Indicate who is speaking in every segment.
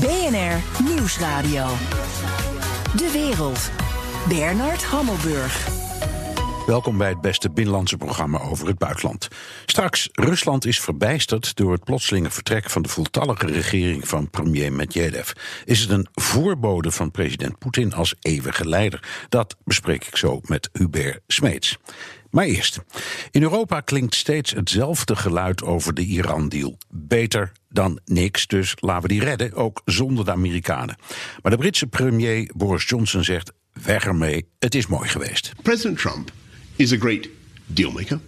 Speaker 1: BNR Nieuwsradio. De wereld. Bernard Hammelburg.
Speaker 2: Welkom bij het beste binnenlandse programma over het buitenland. Straks, Rusland is verbijsterd door het plotselinge vertrek van de voltallige regering van premier Medvedev. Is het een voorbode van president Poetin als eeuwige leider? Dat bespreek ik zo met Hubert Smeets. Maar eerst. In Europa klinkt steeds hetzelfde geluid over de Iran-deal. Beter dan niks, dus laten we die redden, ook zonder de Amerikanen. Maar de Britse premier Boris Johnson zegt: weg ermee, het is mooi geweest.
Speaker 3: President Trump is a great dealmaker.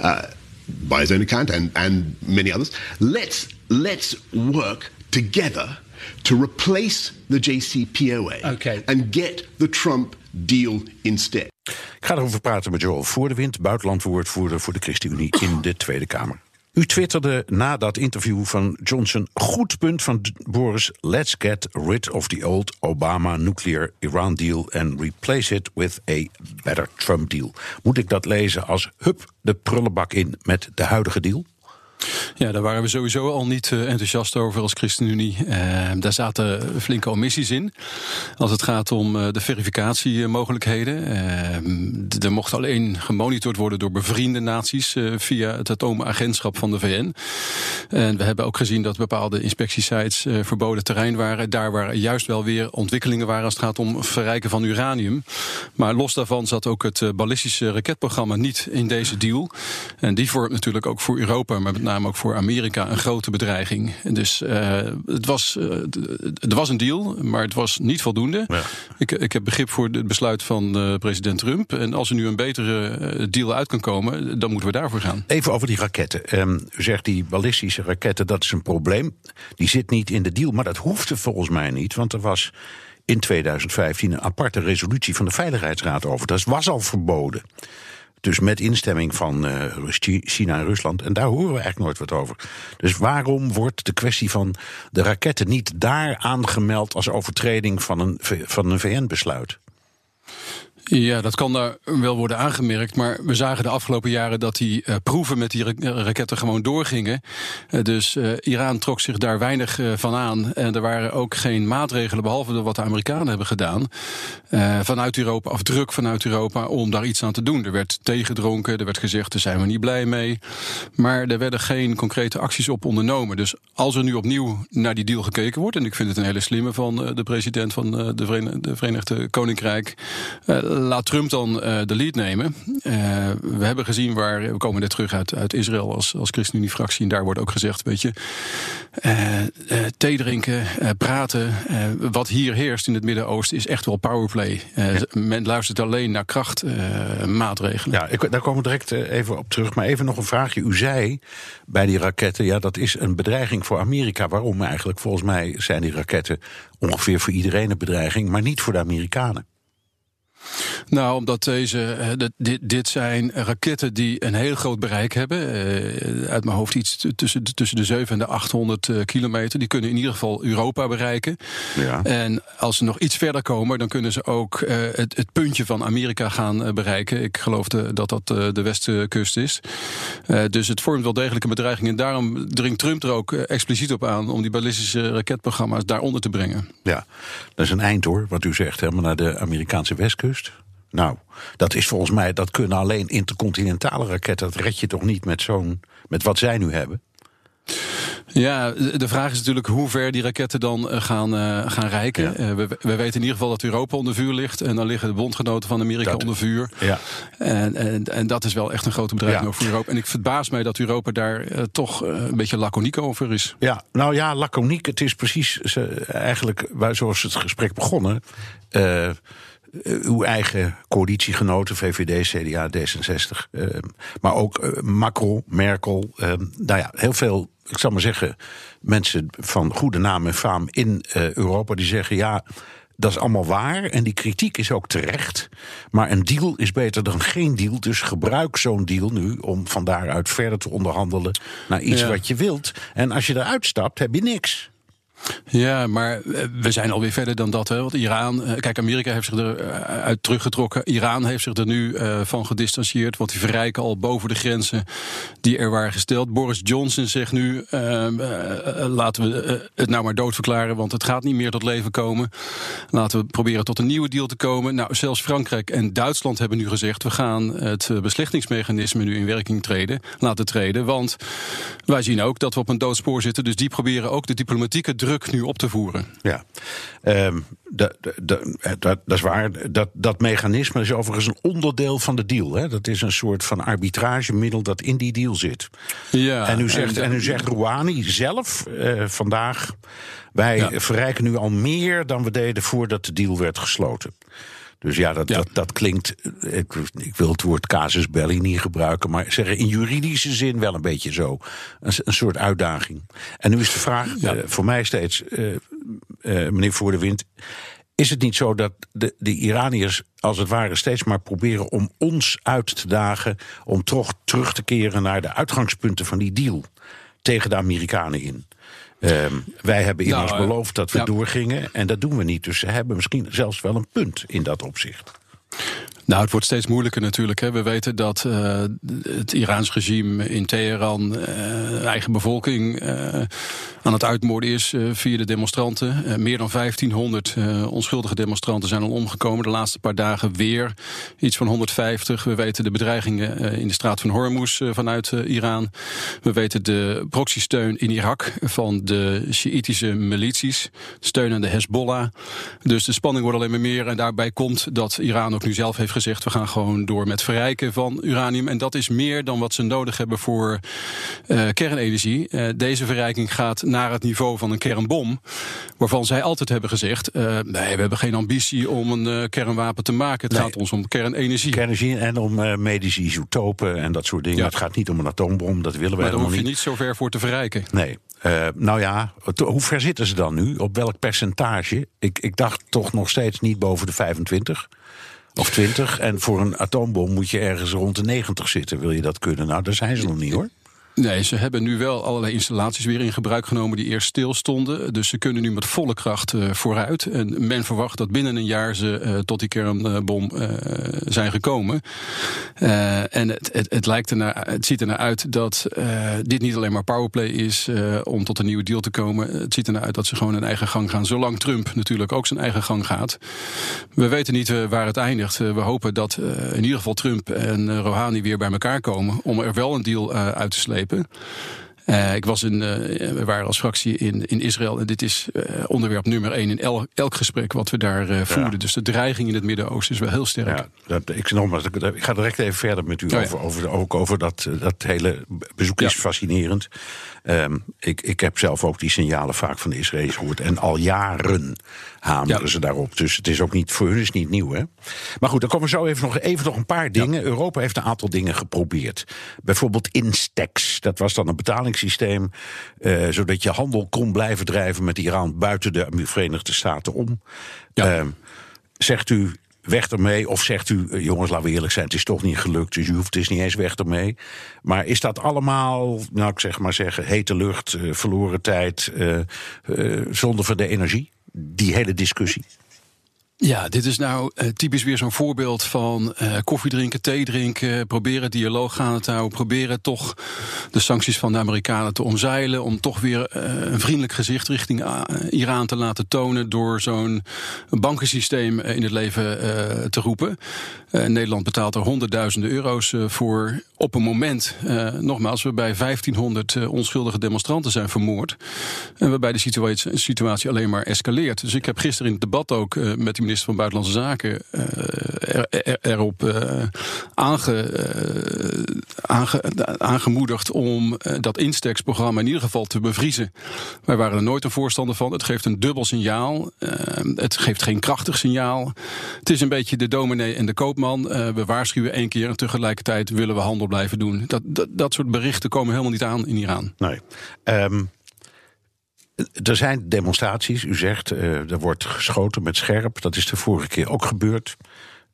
Speaker 3: Uh, by his own account and, and many others. Let's, let's work together to replace the JCPOA
Speaker 4: Okay.
Speaker 3: and get the Trump deal instead.
Speaker 2: Ik ga erover praten met Joel Voordewind, buitenlandwoordvoerder voor de ChristenUnie in de Tweede Kamer. U twitterde na dat interview van Johnson: goed punt van Boris. Let's get rid of the old Obama nuclear Iran deal and replace it with a better Trump deal. Moet ik dat lezen als hup de prullenbak in met de huidige deal?
Speaker 4: Ja, daar waren we sowieso al niet eh, enthousiast over als ChristenUnie. Eh, daar zaten flinke omissies in. Als het gaat om eh, de verificatiemogelijkheden. Er mocht alleen gemonitord worden door bevriende naties via het atoomagentschap van de VN. En we hebben ook gezien dat bepaalde inspectiesites verboden terrein waren. Daar waar juist wel weer ontwikkelingen waren als het gaat om verrijken van uranium. Maar los daarvan zat ook het ballistische raketprogramma niet in deze deal. En die vormt natuurlijk ook voor Europa, maar met name ook voor Amerika, een grote bedreiging. Dus uh, het was, uh, er was een deal, maar het was niet voldoende. Ja. Ik, ik heb begrip voor het besluit van uh, president Trump. En als er nu een betere deal uit kan komen, dan moeten we daarvoor gaan.
Speaker 2: Even over die raketten. Um, u zegt die ballistische raketten, dat is een probleem. Die zit niet in de deal, maar dat hoefde volgens mij niet. Want er was in 2015 een aparte resolutie van de Veiligheidsraad over. Dat was al verboden. Dus met instemming van uh, China en Rusland. En daar horen we eigenlijk nooit wat over. Dus waarom wordt de kwestie van de raketten niet daar aangemeld als overtreding van een, van een VN-besluit?
Speaker 4: Ja, dat kan daar wel worden aangemerkt. Maar we zagen de afgelopen jaren dat die uh, proeven met die raketten gewoon doorgingen. Uh, dus uh, Iran trok zich daar weinig van aan. En er waren ook geen maatregelen, behalve wat de Amerikanen hebben gedaan. vanuit Europa, of druk vanuit Europa, om daar iets aan te doen. Er werd tegengedronken, er werd gezegd, daar zijn we niet blij mee. Maar er werden geen concrete acties op ondernomen. Dus als er nu opnieuw naar die deal gekeken wordt, en ik vind het een hele slimme van de president van de Verenigde Koninkrijk laat Trump dan uh, de lead nemen. Uh, we hebben gezien waar, we komen net terug uit, uit Israël als, als ChristenUnie-fractie. En daar wordt ook gezegd, weet je, uh, thee drinken, praten. wat hier heerst in het Midden-Oosten is echt wel powerplay. Ja. Men luistert alleen naar krachtmaatregelen.
Speaker 2: ja, ik, daar komen we direct even op terug. Maar even nog een vraagje. U zei bij die raketten, ja, dat is een bedreiging voor Amerika. Waarom eigenlijk? Volgens mij zijn die raketten ongeveer voor iedereen een bedreiging, maar niet voor de Amerikanen.
Speaker 4: Nou, omdat deze, dit, dit zijn raketten die een heel groot bereik hebben. Uh, uit mijn hoofd iets tussen, tussen de 7 en de 800 uh, kilometer. Die kunnen in ieder geval Europa bereiken. Ja. En als ze nog iets verder komen, dan kunnen ze ook uh, het, het, puntje van Amerika gaan bereiken. Ik geloof de, dat dat de westkust is. dus het vormt wel degelijk een bedreiging. En daarom dringt Trump er ook expliciet op aan om die ballistische raketprogramma's daaronder te brengen.
Speaker 2: Ja, dat is een eind hoor, wat u zegt, helemaal naar de Amerikaanse westkust. Nou, dat is volgens mij, dat kunnen alleen intercontinentale raketten. Dat red je toch niet met zo'n, met wat zij nu hebben?
Speaker 4: Ja, de vraag is natuurlijk hoe ver die raketten dan gaan, uh, gaan reiken. Ja. Uh, we, we, weten in ieder geval dat Europa onder vuur ligt. En dan liggen de bondgenoten van Amerika dat, onder vuur.
Speaker 2: Ja.
Speaker 4: En, en, en, dat is wel echt een grote bedreiging ja. voor Europa. En ik verbaas mij dat Europa daar uh, toch een beetje laconiek over is.
Speaker 2: Ja, nou ja, laconiek. Het is precies eigenlijk waar, zoals het gesprek begonnen uw eigen coalitiegenoten, VVD, CDA, D66. Uh, maar ook uh, Macron, Merkel. Nou ja, heel veel, ik zal maar zeggen, mensen van goede naam en faam in Europa die zeggen ja. Dat is allemaal waar en die kritiek is ook terecht. Maar een deal is beter dan geen deal. Dus gebruik zo'n deal nu om van daaruit verder te onderhandelen naar iets ja. wat je wilt. En als je eruit stapt, heb je niks.
Speaker 4: Ja, maar eh, we zijn alweer verder dan dat. Hè? Want Iran, eh, kijk, Amerika heeft zich eruit teruggetrokken. Iran heeft zich er nu van gedistanceerd. Want die verrijken al boven de grenzen die er waren gesteld. Boris Johnson zegt nu: uh, laten we het nou maar doodverklaren. Want het gaat niet meer tot leven komen. Laten we proberen tot een nieuwe deal te komen. Nou, zelfs Frankrijk en Duitsland hebben nu gezegd: we gaan het beslichtingsmechanisme nu in werking treden, laten treden. Want wij zien ook dat we op een doodspoor zitten. Dus die proberen ook de diplomatieke druk nu op te voeren.
Speaker 2: Ja, um, dat, dat, is waar. Dat, dat mechanisme is overigens een onderdeel van de deal. Hè? Dat is een soort van arbitragemiddel dat in die deal zit. Ja, en u zegt, en, u zegt Rouhani zelf uh, vandaag... wij ja. verrijken nu al meer dan we deden voordat de deal werd gesloten. Dus ja, dat, Dat, dat klinkt. Ik, ik, wil het woord casus belli niet gebruiken, maar zeggen in juridische zin wel een beetje zo. Een, een soort uitdaging. En nu is de vraag uh, voor mij steeds, uh, uh, meneer Voor de Wind. Is het niet zo dat de, de Iraniërs als het ware steeds maar proberen om ons uit te dagen. om toch terug te keren naar de uitgangspunten van die deal tegen de Amerikanen in? Ehm, wij hebben immers nou, beloofd dat we doorgingen en dat doen we niet. Dus ze hebben misschien zelfs wel een punt in dat opzicht.
Speaker 4: Nou, het wordt steeds moeilijker natuurlijk. Hè. We weten dat uh, het Iraans regime in Teheran uh, eigen bevolking uh, aan het uitmoorden is via de demonstranten. meer dan 1500 onschuldige demonstranten zijn al omgekomen. De laatste paar dagen weer iets van 150. We weten de bedreigingen in de straat van Hormuz vanuit Iran. We weten de proxysteun in Irak van de Sjiitische milities. Steun aan de Hezbollah. Dus de spanning wordt alleen maar meer. En daarbij komt dat Iran ook nu zelf heeft gezegd... we gaan gewoon door met verrijken van uranium. En dat is meer dan wat ze nodig hebben voor uh, kernenergie. Uh, deze verrijking gaat naar het niveau van een kernbom. Waarvan zij altijd hebben gezegd... Uh, nee, we hebben geen ambitie om een kernwapen te maken. Het nee. gaat ons om kernenergie.
Speaker 2: Kernenergie en om medische isotopen en dat soort dingen. Ja. Het gaat niet om een atoombom, dat willen wij helemaal niet.
Speaker 4: daar hoef je niet zo ver voor te verrijken.
Speaker 2: Nee. Uh, nou ja, hoe ver zitten ze dan nu? Op welk percentage? Ik, ik dacht toch nog steeds niet boven de 25. Of 20. En voor een atoombom moet je ergens rond de 90 zitten. Wil je dat kunnen? Nou, daar zijn ze nog niet hoor.
Speaker 4: Nee, ze hebben nu wel allerlei installaties weer in gebruik genomen die eerst stil stonden. Dus ze kunnen nu met volle kracht uh, vooruit. En men verwacht dat binnen een jaar ze uh, tot die kernbom uh, zijn gekomen. en het, het, het, lijkt het ziet ernaar uit dat dit niet alleen maar powerplay is om tot een nieuwe deal te komen. Het ziet ernaar uit dat ze gewoon hun eigen gang gaan. Zolang Trump natuurlijk ook zijn eigen gang gaat. We weten niet waar het eindigt. we hopen dat in ieder geval Trump en Rouhani weer bij elkaar komen om er wel een deal uit te slepen. Uh, ik was in, uh, we waren als fractie in, in Israël en dit is uh, onderwerp nummer één in elk, elk gesprek wat we daar voerden. Ja. Dus de dreiging in het Midden-Oosten is wel heel sterk. Ja,
Speaker 2: dat, ik, nogmaals, ik ga direct even verder met u oh, over, over, ook over dat, dat hele bezoek is fascinerend. Um, ik, ik heb zelf ook die signalen vaak van de Israëli's gehoord. En al jaren hameren ja. ze daarop. Dus het is ook niet, voor hun is niet nieuw. Hè? Maar goed, dan komen zo even nog, even nog een paar dingen. Ja. Europa heeft een aantal dingen geprobeerd. Bijvoorbeeld Instex. Dat was dan een betalingssysteem. Uh, zodat je handel kon blijven drijven met Iran buiten de Verenigde Staten om. Ja. Uh, zegt u, weg ermee? Of zegt u, eh, jongens, laten we eerlijk zijn, het is toch niet gelukt, dus u hoeft dus niet eens weg ermee. Maar is dat allemaal, nou ik zeg maar zeggen, hete lucht, uh, verloren tijd, uh, uh, zonder voor de energie? Die hele discussie.
Speaker 4: Ja, dit is nou uh, typisch weer zo'n voorbeeld van uh, koffie drinken, thee drinken, proberen dialoog gaande te houden, proberen toch de sancties van de Amerikanen te omzeilen, om toch weer uh, een vriendelijk gezicht richting Iran te laten tonen door zo'n bankensysteem in het leven te roepen. Nederland betaalt er honderdduizenden euro's voor op een moment, nogmaals, waarbij 1500 onschuldige demonstranten zijn vermoord en waarbij de situatie, situatie alleen maar escaleert. Dus ik heb gisteren in het debat ook met die minister van Buitenlandse Zaken uh, er, er, erop aange, uh, aange, aangemoedigd om dat Instex-programma in ieder geval te bevriezen. Wij waren er nooit een voorstander van. Het geeft een dubbel signaal. het geeft geen krachtig signaal. Het is een beetje de dominee en de koopman. we waarschuwen één keer en tegelijkertijd willen we handel blijven doen. Dat, dat, dat soort berichten komen helemaal niet aan in Iran.
Speaker 2: Nee. Um er zijn demonstraties, u zegt, uh, er wordt geschoten met scherp. Dat is de vorige keer ook gebeurd.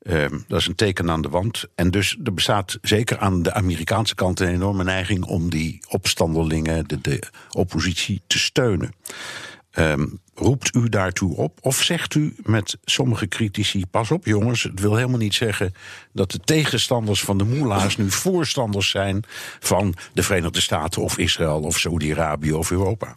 Speaker 2: Uh, dat is een teken aan de wand. En dus er bestaat zeker aan de Amerikaanse kant een enorme neiging om die opstandelingen, de, oppositie, te steunen. Ehm, roept u daartoe op? Of zegt u met sommige critici: pas op jongens, het wil helemaal niet zeggen dat de tegenstanders van de moela's nu voorstanders zijn van de Verenigde Staten of Israël of Saudi-Arabië of Europa?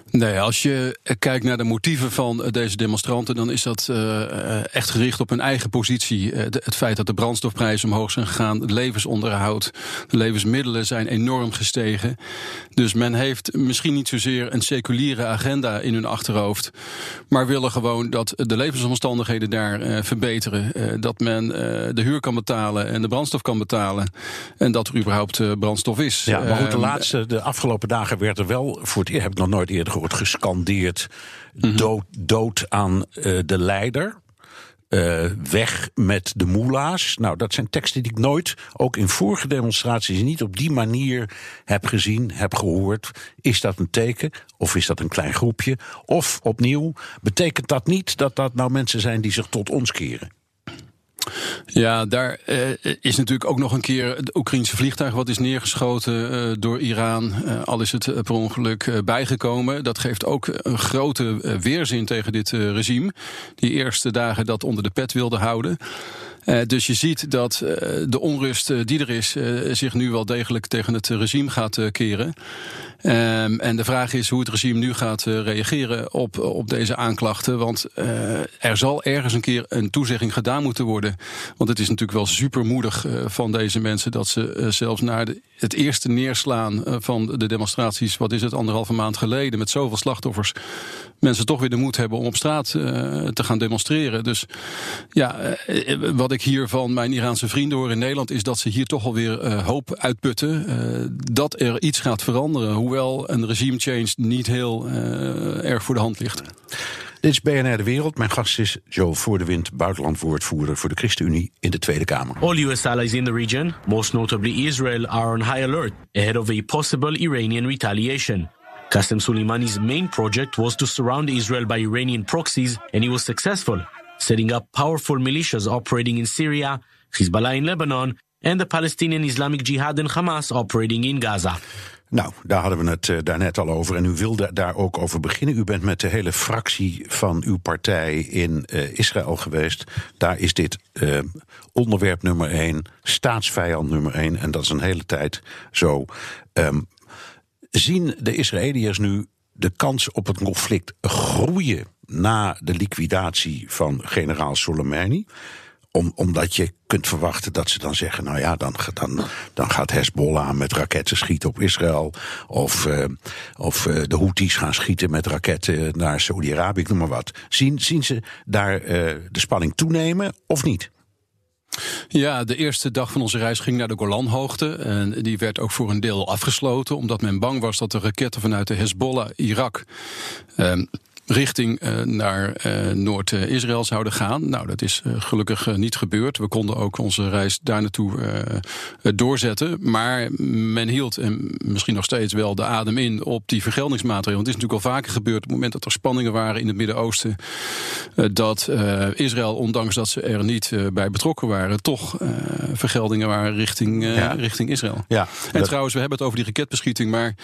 Speaker 4: Nee, als je kijkt naar de motieven van deze demonstranten, dan is dat uh, echt gericht op hun eigen positie. Uh, de, het feit dat de brandstofprijzen omhoog zijn gegaan, het levensonderhoud, de levensmiddelen zijn enorm gestegen. Dus men heeft misschien niet zozeer een seculiere agenda in hun achterhoofd, maar willen gewoon dat de levensomstandigheden daar verbeteren. dat men de huur kan betalen en de brandstof kan betalen. En dat er überhaupt brandstof is.
Speaker 2: Ja, maar goed, de ehm, laatste, de afgelopen dagen werd er wel voor het heb ik nog nooit eerder gehoord wordt gescandeerd: mhm. dood, dood aan uh, de leider. Uh, weg met de moela's. Nou, dat zijn teksten die ik nooit, ook in vorige demonstraties, niet op die manier heb gezien, heb gehoord. Is dat een teken? Of is dat een klein groepje? Of opnieuw, betekent dat niet dat dat nou mensen zijn die zich tot ons keren?
Speaker 4: Ja, daar uh, is natuurlijk ook nog een keer het Oekraïnse vliegtuig wat is neergeschoten uh, door Iran. Uh, al is het per ongeluk bijgekomen. Dat geeft ook een grote weerzin tegen dit regime. Die eerste dagen dat onder de pet wilde houden. Dus je ziet dat de onrust die er is zich nu wel degelijk tegen het regime gaat keren. Um, en de vraag is hoe het regime nu gaat reageren op, op deze aanklachten. Want er zal ergens een keer een toezegging gedaan moeten worden. Want het is natuurlijk wel supermoedig van deze mensen dat ze zelfs naar de, het eerste neerslaan van de demonstraties, wat is het, anderhalve maand geleden, met zoveel slachtoffers, mensen toch weer de moed hebben om op straat te gaan demonstreren. Dus ja, wat ik hier van mijn Iraanse vrienden hoor in Nederland is dat ze hier toch alweer hoop uitputten. dat er iets gaat veranderen. Hoe hoewel een regime change niet heel uh, erg voor de hand ligt.
Speaker 2: Dit is BNR De Wereld. Mijn gast is Joe Voordewind, buitenlandwoordvoerder voor de ChristenUnie in de Tweede Kamer.
Speaker 5: All US allies in the region, most notably Israel, are on high alert ahead of a possible Iranian retaliation. Qasem Soleimani's main project was to surround Israel by Iranian proxies, and he was successful, setting up powerful militias operating in Syria, Hezbollah in Lebanon, and the Palestinian Islamic Jihad and Hamas operating in Gaza.
Speaker 2: Nou, daar hadden we het uh, daarnet al over. En u wilde daar ook over beginnen. U bent met de hele fractie van uw partij in uh, Israël geweest. Daar is dit uh, onderwerp nummer één, staatsvijand nummer één. En dat is een hele tijd zo. Um, zien de Israëliërs nu de kans op het conflict groeien na de liquidatie van generaal Soleimani? Om, omdat je kunt verwachten dat ze dan zeggen: nou ja, dan, dan, dan gaat Hezbollah met raketten schieten op Israël. Of, uh, of uh, de Houthis gaan schieten met raketten naar Saudi-Arabië, noem maar wat. Zien, zien ze daar uh, de spanning toenemen of niet?
Speaker 4: Ja, de eerste dag van onze reis ging naar de Golanhoogte. En die werd ook voor een deel afgesloten, omdat men bang was dat de raketten vanuit de Hezbollah Irak. Uh, richting uh, naar uh, Noord-Israël zouden gaan. Nou, dat is uh, gelukkig niet gebeurd. We konden ook onze reis daar naartoe doorzetten. Maar men hield en misschien nog steeds wel de adem in op die vergeldingsmaatregelen. Want het is natuurlijk al vaker gebeurd op het moment dat er spanningen waren in het Midden-Oosten. dat Israël, ondanks dat ze er niet bij betrokken waren, toch vergeldingen waren richting, ja. richting Israël. Ja, en dat... trouwens, we hebben het over die raketbeschieting, maar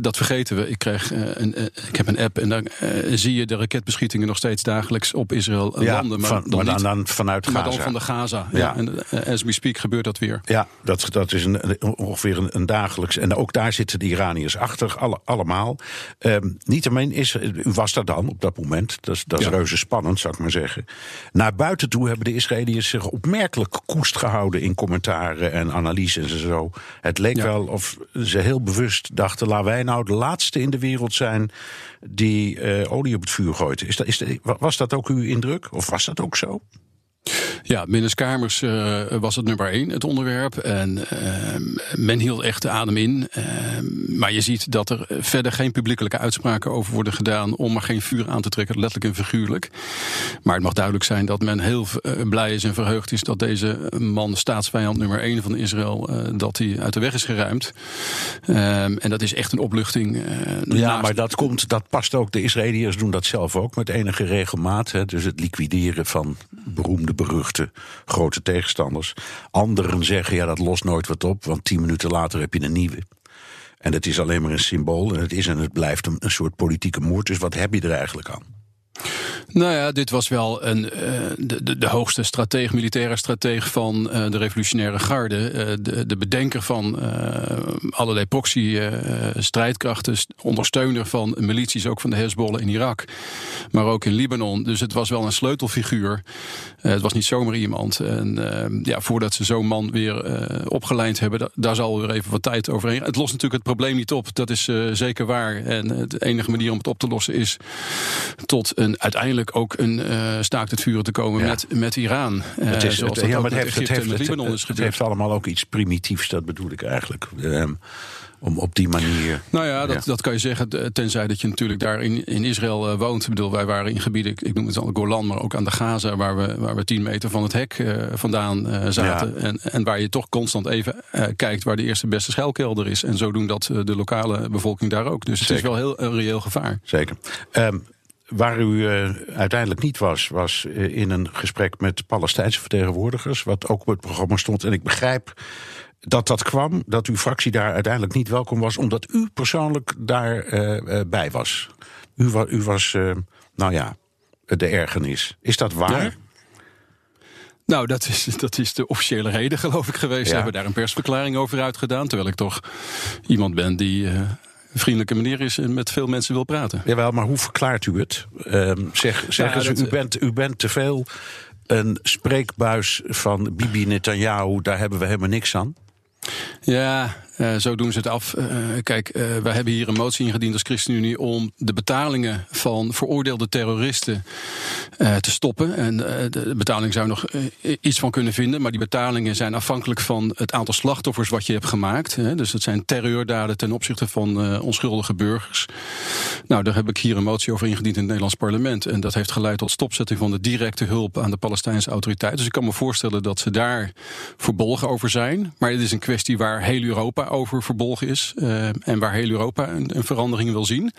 Speaker 4: dat vergeten we. Ik, kreeg, een, ik heb een app en dan zie je de raketbeschietingen nog steeds dagelijks op Israël
Speaker 2: ja,
Speaker 4: landen.
Speaker 2: Maar, van, dan, maar dan, dan, vanuit Gaza.
Speaker 4: Maar dan van de Gaza. Ja. ja. En eh, as we speak gebeurt dat weer.
Speaker 2: Ja, dat, dat is een, ongeveer een, een, dagelijks. En ook daar zitten de Iraniërs achter, alle, allemaal. Um, Niettemin is, u was daar dan op dat moment. Dat is, dat is ja. reuze spannend, zou ik maar zeggen. Naar buiten toe hebben de Israëliërs zich opmerkelijk koest gehouden in commentaren en analyses en zo. Het leek wel of ze heel bewust dachten: laten wij nou de laatste in de wereld zijn die uh, olie op het vuur gooit. Is dat, is dat, was dat ook uw indruk? Of was dat ook zo?
Speaker 4: Ja, binnenskamers uh, was het nummer één, het onderwerp. En uh, men hield echt de adem in. Uh, maar je ziet dat er verder geen publiekelijke uitspraken over worden gedaan... om maar geen vuur aan te trekken, letterlijk en figuurlijk. Maar het mag duidelijk zijn dat men heel blij is en verheugd is... dat deze man, staatsvijand nummer één van Israël... dat hij uit de weg is geruimd. Ehm, en dat is echt een opluchting.
Speaker 2: ja, naast... maar dat, komt, dat past ook. De Israëliërs doen dat zelf ook met enige regelmaat. Hè, dus het liquideren van beroemde beruchte grote tegenstanders. Anderen zeggen, ja, dat lost nooit wat op, want tien minuten later heb je een nieuwe. En het is alleen maar een symbool. En het is en het blijft een, een soort politieke moord. Dus wat heb je er eigenlijk aan?
Speaker 4: Nou ja, dit was wel een, uh, de, de, de, hoogste strateeg, militaire strateeg van uh, de revolutionaire garde. Uh, de, de, bedenker van allerlei proxy-strijdkrachten. ondersteuner van milities, ook van de Hezbollah in Irak. Maar ook in Libanon. Dus het was wel een sleutelfiguur. het was niet zomaar iemand. En ja, voordat ze zo'n man weer opgeleid hebben, daar zal weer even wat tijd overheen. Het lost natuurlijk het probleem niet op. Dat is zeker waar. En de enige manier om het op te lossen is tot een uiteindelijk ook een uh, staakt het vuren te komen ja. met, met Iran.
Speaker 2: Het is, het, ja, maar het heeft, het, heeft, het, het heeft allemaal ook iets primitiefs, dat bedoel ik eigenlijk. Um, om op die manier.
Speaker 4: Nou ja, dat, ja. dat kan je zeggen. Tenzij dat je natuurlijk daar in, in Israël uh, woont. Ik bedoel, wij waren in gebieden, ik noem het al Golan, maar ook aan de Gaza, waar we, waar we tien meter van het hek uh, vandaan uh, zaten. Ja. En, en waar je toch constant even kijkt waar de eerste beste schuilkelder is. En zo doen dat de lokale bevolking daar ook. Dus Zeker. het is wel heel een reëel gevaar.
Speaker 2: Zeker. Um, Waar u uh, uiteindelijk niet was, was uh, in een gesprek met Palestijnse vertegenwoordigers, wat ook op het programma stond. En ik begrijp dat dat kwam, dat uw fractie daar uiteindelijk niet welkom was, omdat u persoonlijk daarbij uh, bij was. U, wa u was, nou ja, de ergernis. Is dat waar? Ja.
Speaker 4: Nou, dat is, dat is de officiële reden, geloof ik, geweest. Ja. Ze hebben daar een persverklaring over uitgedaan. Terwijl ik toch iemand ben die vriendelijke manier is en met veel mensen wil praten.
Speaker 2: Jawel, maar hoe verklaart u het? Um, zeg, zeggen ja, ze, u, bent, u bent te veel een spreekbuis van Bibi Netanyahu, daar hebben we helemaal niks aan.
Speaker 4: Ja, uh, zo doen ze het af. Uh, kijk, uh, wij hebben hier een motie ingediend als ChristenUnie om de betalingen van veroordeelde terroristen te stoppen. En de betaling zou nog iets van kunnen vinden, maar die betalingen zijn afhankelijk van het aantal slachtoffers wat je hebt gemaakt. Hè. Dus het zijn terreurdaden ten opzichte van onschuldige burgers. Nou, daar heb ik hier een motie over ingediend in het Nederlands parlement. En dat heeft geleid tot stopzetting van de directe hulp aan de Palestijnse autoriteiten. Dus ik kan me voorstellen dat ze daar verbolgen over zijn. Maar het is een kwestie waar heel Europa over verbolgen is. Uh, en waar heel Europa een, een verandering wil zien.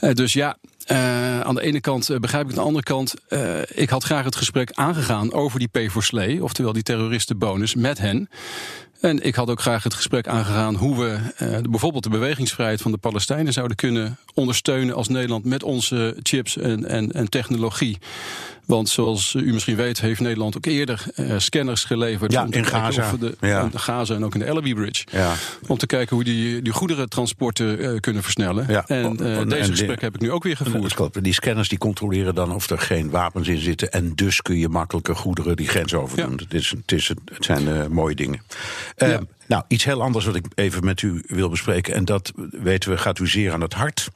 Speaker 4: Uh, dus ja, uh, aan de ene kant begrijp ik, aan de andere kant, ik had graag het gesprek aangegaan over die P voor Slee, oftewel die terroristenbonus, met hen. En ik had ook graag het gesprek aangegaan hoe we bijvoorbeeld de bewegingsvrijheid van de Palestijnen zouden kunnen ondersteunen als Nederland met onze chips en, en, en technologie. Want zoals u misschien weet, heeft Nederland ook eerder uh, scanners geleverd.
Speaker 2: Ja, in Gaza.
Speaker 4: De, ja. de Gaza en ook in de Ellerby Bridge.
Speaker 2: Ja.
Speaker 4: Om te kijken hoe die, die goederentransporten uh, kunnen versnellen. Ja. En uh, deze en gesprek heb ik nu ook weer gevoerd.
Speaker 2: Klopt. Die scanners die controleren dan of er geen wapens in zitten. En dus kun je makkelijker goederen die grens over doen. Ja. Het, is, het, is, het zijn mooie dingen. Ja. Nou, iets heel anders wat ik even met u wil bespreken. En dat weten we, gaat u zeer aan het hart.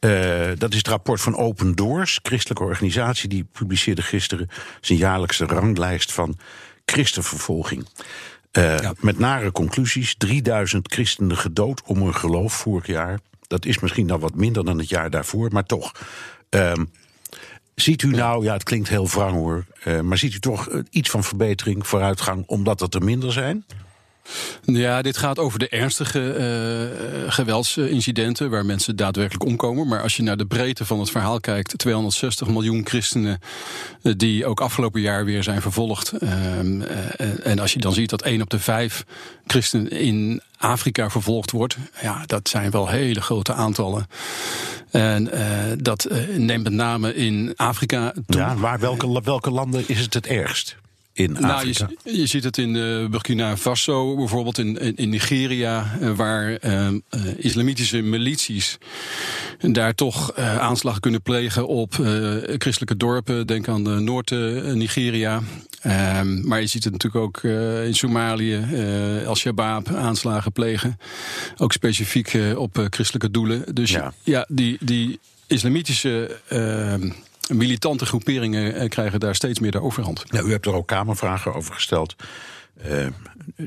Speaker 2: Uh, dat is het rapport van Open Doors, christelijke organisatie. Die publiceerde gisteren zijn jaarlijkse ranglijst van christenvervolging. Uh, ja. Met nare conclusies. 3000 christenen gedood om hun geloof vorig jaar. Dat is misschien dan wat minder dan het jaar daarvoor, maar toch. Uh, ziet u nou, ja, het klinkt heel wrang hoor. Uh, maar ziet u toch iets van verbetering, vooruitgang, omdat het er minder zijn?
Speaker 4: Ja, dit gaat over de ernstige uh, geweldsincidenten waar mensen daadwerkelijk omkomen. Maar als je naar de breedte van het verhaal kijkt, 260 miljoen christenen uh, die ook afgelopen jaar weer zijn vervolgd. Uh, en als je dan ziet dat 1 op de 5 christenen in Afrika vervolgd wordt, ja, dat zijn wel hele grote aantallen. En dat neemt met name in Afrika toe.
Speaker 2: Ja, waar welke, welke landen is het het ergst? In Afrika?
Speaker 4: Nou, je, je, ziet het in uh, Burkina Faso, bijvoorbeeld in, in, Nigeria, uh, waar uh, islamitische milities daar toch aanslagen kunnen plegen op christelijke dorpen. Denk aan de Noord-Nigeria. Ehm, maar je ziet het natuurlijk ook in Somalië, Al-Shabaab aanslagen plegen. Ook specifiek op christelijke doelen. Dus ja, ja die, die islamitische ehm, militante groeperingen eh, krijgen daar steeds meer de overhand.
Speaker 2: U hebt er ook Kamervragen over gesteld. Uh,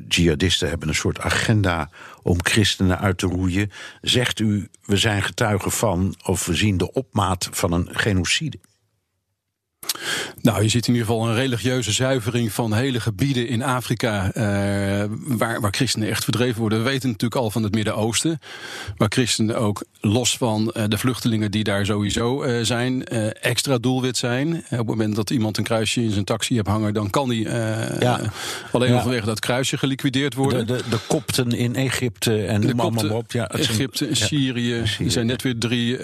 Speaker 2: jihadisten hebben een soort agenda om christenen uit te roeien. Zegt u, we zijn getuigen van, of we zien de opmaat van een genocide?
Speaker 4: Nou, je ziet in ieder geval een religieuze zuivering van hele gebieden in Afrika. Uh, waar, waar christenen echt verdreven worden. We weten natuurlijk al van het Midden-Oosten. Waar christenen ook los van uh, de vluchtelingen die daar sowieso uh, zijn, extra doelwit zijn. op het moment dat iemand een kruisje in zijn taxi hebt hangen, dan kan die ja. alleen ja. vanwege dat kruisje geliquideerd worden.
Speaker 2: De, de, de kopten in Egypte en
Speaker 4: de kopten, op. Ja, Egypte en Syrië. Ja, Syrië. Er zijn net weer drie,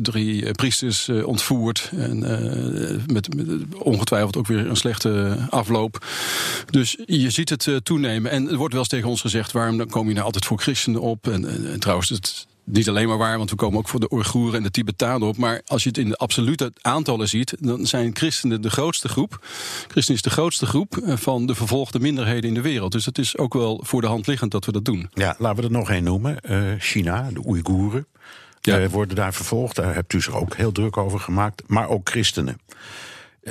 Speaker 4: drie priesters ontvoerd. En, met, ongetwijfeld ook weer een slechte afloop. Dus je ziet het uh, toenemen. En er wordt wel eens tegen ons gezegd: waarom dan kom je nou altijd voor christenen op? En, en, en trouwens, het niet alleen maar waar, want we komen ook voor de Oeigoeren en de Tibetanen op. Maar als je het in de absolute aantallen ziet, dan zijn christenen de grootste groep. Christen is de grootste groep eh, van de vervolgde minderheden in de wereld. Dus het is ook wel voor de hand liggend dat we dat doen.
Speaker 2: Ja, laten we er nog één noemen. Uh, China, de Oeigoeren. Ja. Uh, worden daar vervolgd. Daar hebt u zich ook heel druk over gemaakt. Maar ook christenen.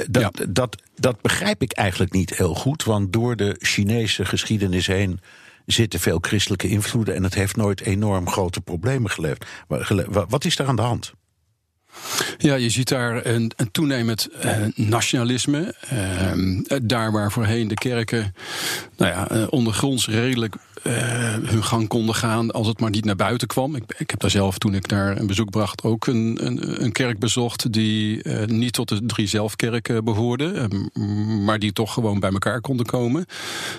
Speaker 2: Dat, dat, dat begrijp ik eigenlijk niet heel goed, want door de Chinese geschiedenis heen zitten veel christelijke invloeden en het heeft nooit enorm grote problemen geleverd. Wat is daar aan de hand?
Speaker 4: Ja, je ziet daar een, een toenemend uh, nationalisme. Uh, daar waar voorheen de kerken nou ja, ondergronds redelijk uh, hun gang konden gaan als het maar niet naar buiten kwam. Ik, ik, heb daar zelf, toen ik daar een bezoek bracht, ook een, een, een kerk bezocht die uh, niet tot de drie zelfkerken behoorde, uh, maar die toch gewoon bij elkaar konden komen.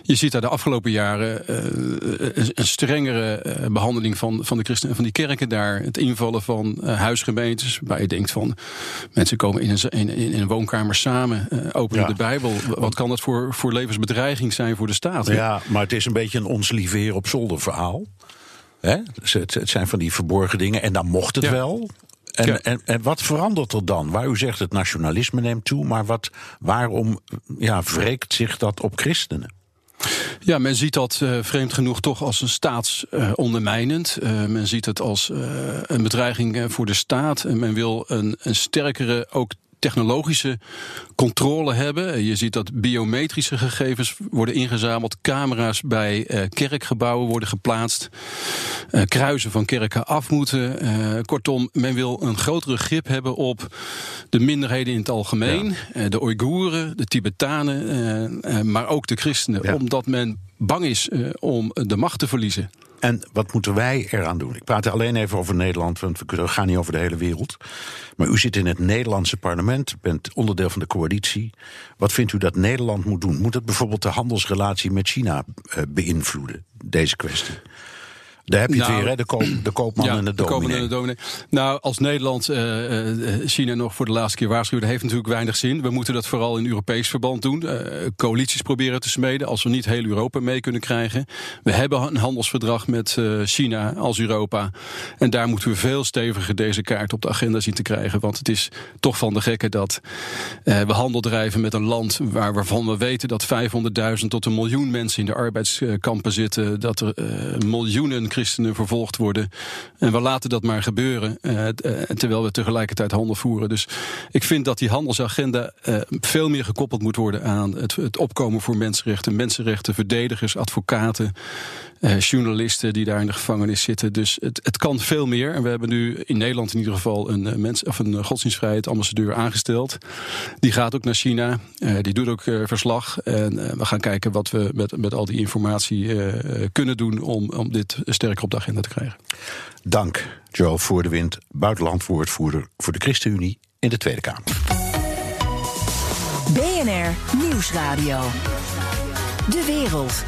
Speaker 4: Je ziet daar de afgelopen jaren een, een, strengere behandeling van, van de christenen en van die kerken daar. Het invallen van huisgemeentes, waar je denkt van mensen komen in een, in, in een woonkamer samen, openen ja. de Bijbel. Wat kan dat voor, voor levensbedreiging zijn voor de staat?
Speaker 2: Ja, maar het is een beetje een ons lieve weer op zolder verhaal. Hè? Het, het, zijn van die verborgen dingen. En dan mocht het ja. wel. En, ja. en, en, wat verandert er dan? Waar u zegt het nationalisme neemt toe, maar wat, waarom ja, wreekt zich dat op christenen?
Speaker 4: Ja, men ziet dat uh, vreemd genoeg toch als een staatsondermijnend. Uh, uh, men ziet het als een bedreiging voor de staat. En men wil een, een sterkere, ook technologische controle hebben. Je ziet dat biometrische gegevens worden ingezameld, camera's bij uh, kerkgebouwen worden geplaatst, uh, kruisen van kerken af moeten. Uh, kortom, men wil een grotere grip hebben op de minderheden in het algemeen, ja. de Oeigoeren, de Tibetanen, maar ook de christenen, ja. omdat men bang is om de macht te verliezen.
Speaker 2: En wat moeten wij eraan doen? Ik praat alleen even over Nederland, want we gaan niet over de hele wereld. Maar u zit in het Nederlandse parlement, bent onderdeel van de coalitie. Wat vindt u dat Nederland moet doen? Moet het bijvoorbeeld de handelsrelatie met China uh, beïnvloeden, deze kwestie? Daar heb je nou, het weer, hè? De, koop, de koopman
Speaker 4: ja,
Speaker 2: en de dominee.
Speaker 4: De en de dominee. Nou, als Nederland uh, China nog voor de laatste keer waarschuwde... heeft natuurlijk weinig zin. We moeten dat vooral in Europees verband doen. Uh, coalities proberen te smeden als we niet heel Europa mee kunnen krijgen. We hebben een handelsverdrag met uh, China als Europa. En daar moeten we veel steviger deze kaart op de agenda zien te krijgen. Want het is toch van de gekke dat we handel drijven met een land... Waar, waarvan we weten dat 500.000 tot een miljoen mensen in de arbeidskampen zitten. Dat er miljoenen christenen vervolgd worden. En we laten dat maar gebeuren. Uh, terwijl we tegelijkertijd handel voeren. Dus ik vind dat die handelsagenda uh, veel meer gekoppeld moet worden aan het, het opkomen voor mensenrechten. Mensenrechten, verdedigers, advocaten. Uh, journalisten die daar in de gevangenis zitten. Dus het, het kan veel meer. En we hebben nu in Nederland in ieder geval een, uh, mens, of een godsdienstvrijheid ambassadeur aangesteld. Die gaat ook naar China. Uh, die doet ook verslag. En we gaan kijken wat we met, met al die informatie kunnen doen om, om dit sterker op de agenda te krijgen.
Speaker 2: Dank, Joel Voor de Wind, buitenlandwoordvoerder voor de ChristenUnie in de Tweede Kamer.
Speaker 1: BNR Nieuwsradio. De wereld.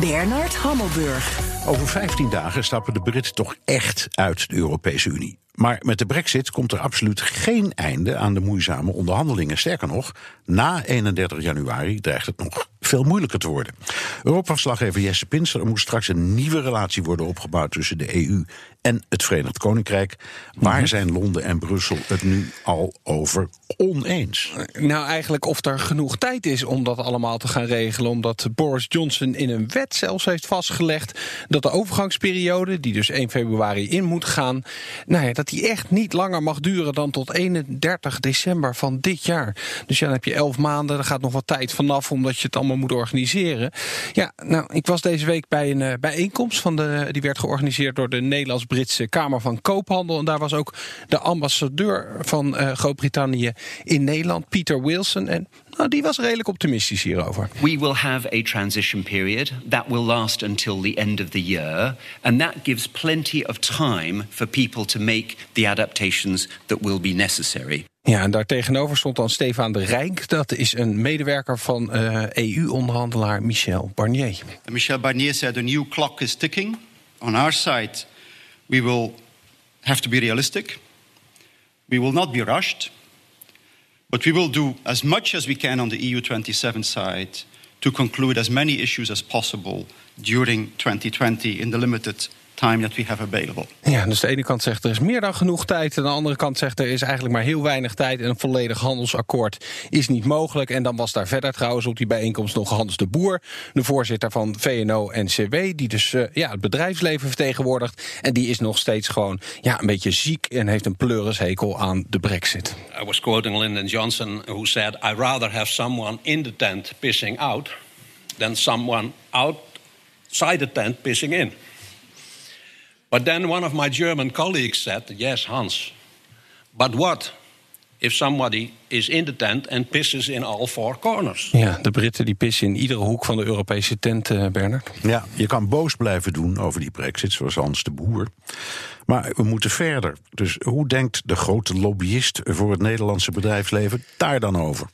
Speaker 1: Bernard Hammelburg.
Speaker 2: Over 15 dagen stappen de Britten toch echt uit de Europese Unie. Maar met de brexit komt er absoluut geen einde aan de moeizame onderhandelingen. Sterker nog, na 31 januari dreigt het nog veel moeilijker te worden. Europa-verslaggever Jesse Pinster, er moet straks een nieuwe relatie worden opgebouwd tussen de EU en het Verenigd Koninkrijk. Waar mm-hmm. zijn Londen en Brussel het nu al over oneens?
Speaker 6: Nou, eigenlijk of er genoeg tijd is om dat allemaal te gaan regelen. Omdat Boris Johnson in een wet zelfs heeft vastgelegd dat de overgangsperiode, die dus 1 februari in moet gaan, nou ja, dat die echt niet langer mag duren dan tot 31 december van dit jaar. Dus ja, dan heb je 11 maanden, er gaat nog wat tijd vanaf omdat je het allemaal moet organiseren. Ja, nou, ik was deze week bij een uh, bijeenkomst van de, die werd georganiseerd door de Nederlands-Britse Kamer van Koophandel. En daar was ook de ambassadeur van uh, Groot-Brittannië in Nederland, Peter Wilson. En nou, die was redelijk optimistisch hierover.
Speaker 7: We will have a transition period that will last until the end of the year, and that gives plenty of time for people to make the adaptations that will be necessary.
Speaker 6: Ja, en daar tegenover stond dan Stefan de Rijk. Dat is een medewerker van uh, EU-onderhandelaar Michel Barnier.
Speaker 8: Michel Barnier said the new clock is ticking. On our side, we will have to be realistic. We will not be rushed. But we will do as much as we can on the EU 27 side to conclude as many issues as possible during 2020 in the limited time that we have available.
Speaker 6: Ja, dus de ene kant zegt er is meer dan genoeg tijd... en de andere kant zegt er is eigenlijk maar heel weinig tijd... en een volledig handelsakkoord is niet mogelijk. En dan was daar verder trouwens op die bijeenkomst nog Hans de Boer... de voorzitter van VNO-NCW, die dus uh, ja, het bedrijfsleven vertegenwoordigt... en die is nog steeds gewoon ja, een beetje ziek... en heeft een pleurishekel aan de brexit.
Speaker 9: I was quoting Lyndon Johnson, who said... I rather have someone in the tent pissing out... than someone outside the tent pissing in. But then one of my German colleagues said, Yes, Hans, but what if somebody is in the tent and pisses in all four corners?
Speaker 6: Ja, de Britten die pissen in iedere hoek van de Europese tent, uh, Bernard.
Speaker 2: Ja, je kan boos blijven doen over die brexit, zoals Hans de Boer. Maar we moeten verder. Dus hoe denkt de grote lobbyist voor het Nederlandse bedrijfsleven daar dan over?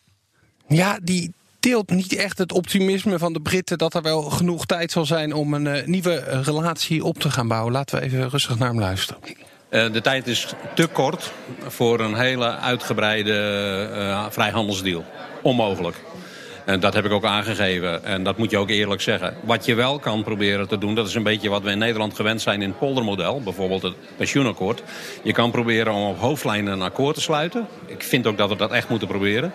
Speaker 6: Ja, die, deelt niet echt het optimisme van de Britten dat er wel genoeg tijd zal zijn om een uh, nieuwe relatie op te gaan bouwen. Laten we even rustig naar hem luisteren.
Speaker 9: Uh, de tijd is te kort voor een hele uitgebreide uh, vrijhandelsdeal. Onmogelijk. En dat heb ik ook aangegeven. En dat moet je ook eerlijk zeggen. Wat je wel kan proberen te doen, dat is een beetje wat we in Nederland gewend zijn in het poldermodel. Bijvoorbeeld het pensioenakkoord. Je kan proberen om op hoofdlijnen een akkoord te sluiten. Ik vind ook dat we dat echt moeten proberen.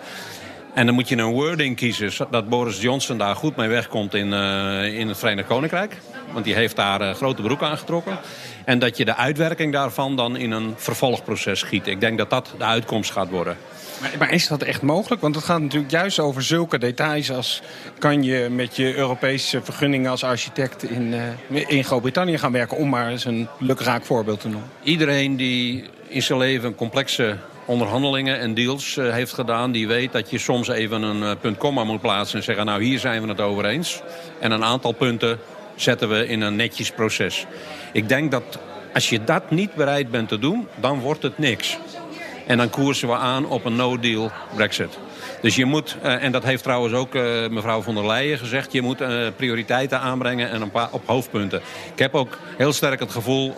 Speaker 9: En dan moet je een wording kiezen dat Boris Johnson daar goed mee wegkomt in, uh, in het Verenigd Koninkrijk. Want die heeft daar uh, grote broek aangetrokken. En dat je de uitwerking daarvan dan in een vervolgproces schiet. Ik denk dat dat de uitkomst gaat worden.
Speaker 6: Maar, maar, is dat echt mogelijk? Want het gaat natuurlijk juist over zulke details als... kan je met je Europese vergunningen als architect in, uh, in Groot-Brittannië gaan werken... om maar eens een lukraak voorbeeld te noemen.
Speaker 9: Iedereen die in zijn leven complexe onderhandelingen en deals uh, heeft gedaan... die weet dat je soms even een uh, punt komma moet plaatsen en zeggen... nou, hier zijn we het over eens. En een aantal punten zetten we in een netjes proces. Ik denk dat als je dat niet bereid bent te doen, dan wordt het niks. En dan koersen we aan op een no-deal brexit. Dus je moet, uh, en dat heeft trouwens ook mevrouw von der Leyen gezegd... je moet prioriteiten aanbrengen en een paar op hoofdpunten. Ik heb ook heel sterk het gevoel...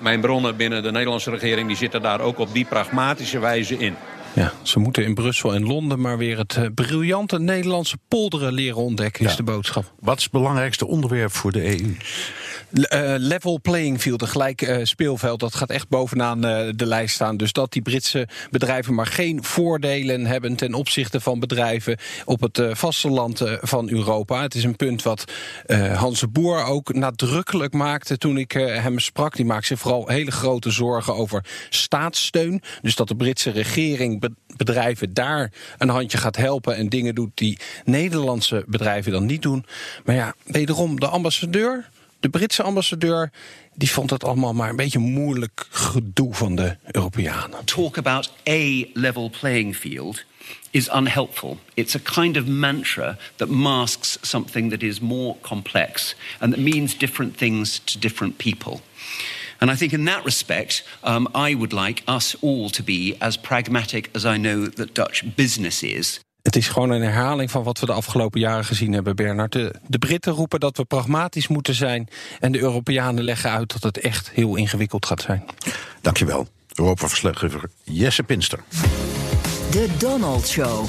Speaker 9: mijn bronnen binnen de Nederlandse regering... die zitten daar ook op die pragmatische wijze in.
Speaker 6: Ja, ze moeten in Brussel en Londen maar weer het uh, briljante Nederlandse polderen leren ontdekken, is de boodschap.
Speaker 2: Wat is het belangrijkste onderwerp voor de EU?
Speaker 6: Uh, level playing field, een gelijk uh, speelveld, dat gaat echt bovenaan uh, de lijst staan. Dus dat die Britse bedrijven maar geen voordelen hebben ten opzichte van bedrijven op het vasteland van Europa. Het is een punt wat Hans de Boer ook nadrukkelijk maakte toen ik hem sprak. Die maakt zich vooral hele grote zorgen over staatssteun. Dus dat de Britse regering bedrijven daar een handje gaat helpen en dingen doet die Nederlandse bedrijven dan niet doen. Maar ja, wederom de ambassadeur. De Britse ambassadeur die vond het allemaal maar een beetje moeilijk gedoe van de Europeanen.
Speaker 7: Talk about a level playing field is unhelpful. It's a kind of mantra that masks something that is more complex and that means different things to different people. And I think in that respect, um, I would like us all to be as pragmatic as I know that Dutch business is.
Speaker 6: Het is gewoon een herhaling van wat we de afgelopen jaren gezien hebben, Bernard. De, de, Britten roepen dat we pragmatisch moeten zijn... en de Europeanen leggen uit dat het echt heel ingewikkeld gaat zijn.
Speaker 2: Dankjewel, Europa-verslaggever Jesse Pinster.
Speaker 1: De Donald Show.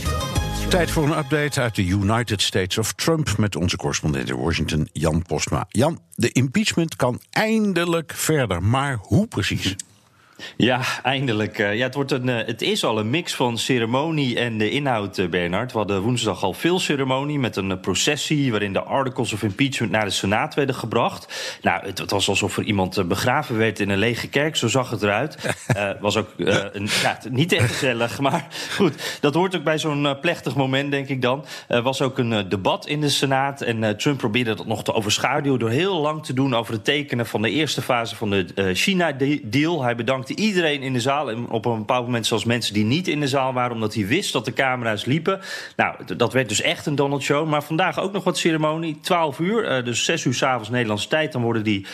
Speaker 2: Tijd voor een update uit de United States of Trump... met onze correspondent in Washington, Jan Postma. Jan, de impeachment kan eindelijk verder, maar hoe precies?
Speaker 10: Ja, eindelijk. Ja, het, wordt een, het is al een mix van ceremonie en de inhoud, Bernard. We hadden woensdag al veel ceremonie met een processie... waarin de articles of impeachment naar de Senaat werden gebracht. Nou, het, het was alsof er iemand begraven werd in een lege kerk. Zo zag het eruit. uh, was ook uh, een, ja, niet echt gezellig, maar goed. Dat hoort ook bij zo'n plechtig moment, denk ik dan. Er was ook een debat in de Senaat. En Trump probeerde dat nog te overschaduwen... door heel lang te doen over het tekenen van de eerste fase van de China-deal. Hij bedankt iedereen in de zaal. En op een bepaald moment zelfs mensen die niet in de zaal waren, omdat hij wist dat de camera's liepen. Nou, dat werd dus echt een Donald Show. Maar vandaag ook nog wat ceremonie. 12 uur, dus 6 uur s'avonds Nederlandse tijd. Dan worden die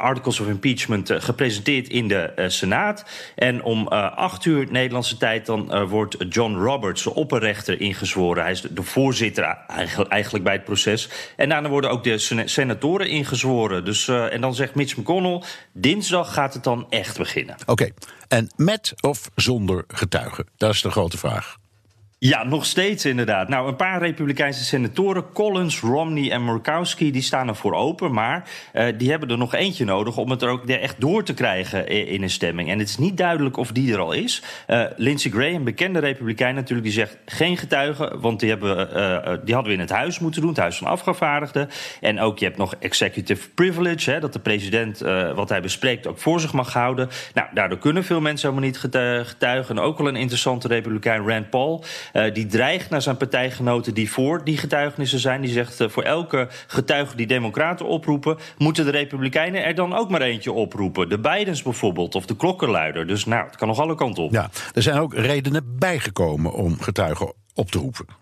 Speaker 10: articles of impeachment gepresenteerd in de Senaat. En om 8 uur Nederlandse tijd dan wordt John Roberts, de opperrechter, ingezworen. Hij is de voorzitter eigenlijk bij het proces. En daarna worden ook de senatoren ingezworen. Dus, en dan zegt Mitch McConnell: dinsdag gaat het dan echt beginnen.
Speaker 2: Oké, en met of zonder getuigen? Dat is de grote vraag.
Speaker 10: Ja, nog steeds inderdaad. Nou, een paar Republikeinse senatoren, Collins, Romney en Murkowski, die staan ervoor open. Maar uh, die hebben er nog eentje nodig om het er ook echt door te krijgen in een stemming. En het is niet duidelijk of die er al is. Uh, Lindsey Graham, bekende Republikein natuurlijk, die zegt geen getuigen. Want die, hebben, uh, die hadden we in het huis moeten doen, het huis van afgevaardigden. En ook je hebt nog executive privilege, hè, dat de president wat hij bespreekt ook voor zich mag houden. Nou, daardoor kunnen veel mensen helemaal niet getuigen. En ook wel een interessante Republikein, Rand Paul. Uh, die dreigt naar zijn partijgenoten die voor die getuigenissen zijn. Die zegt uh, voor elke getuige die democraten oproepen... moeten de republikeinen er dan ook maar eentje oproepen. De Bidens bijvoorbeeld, of de klokkenluider. Dus nou, het kan nog alle kanten op.
Speaker 2: Ja, er zijn ook redenen bijgekomen om getuigen op te roepen.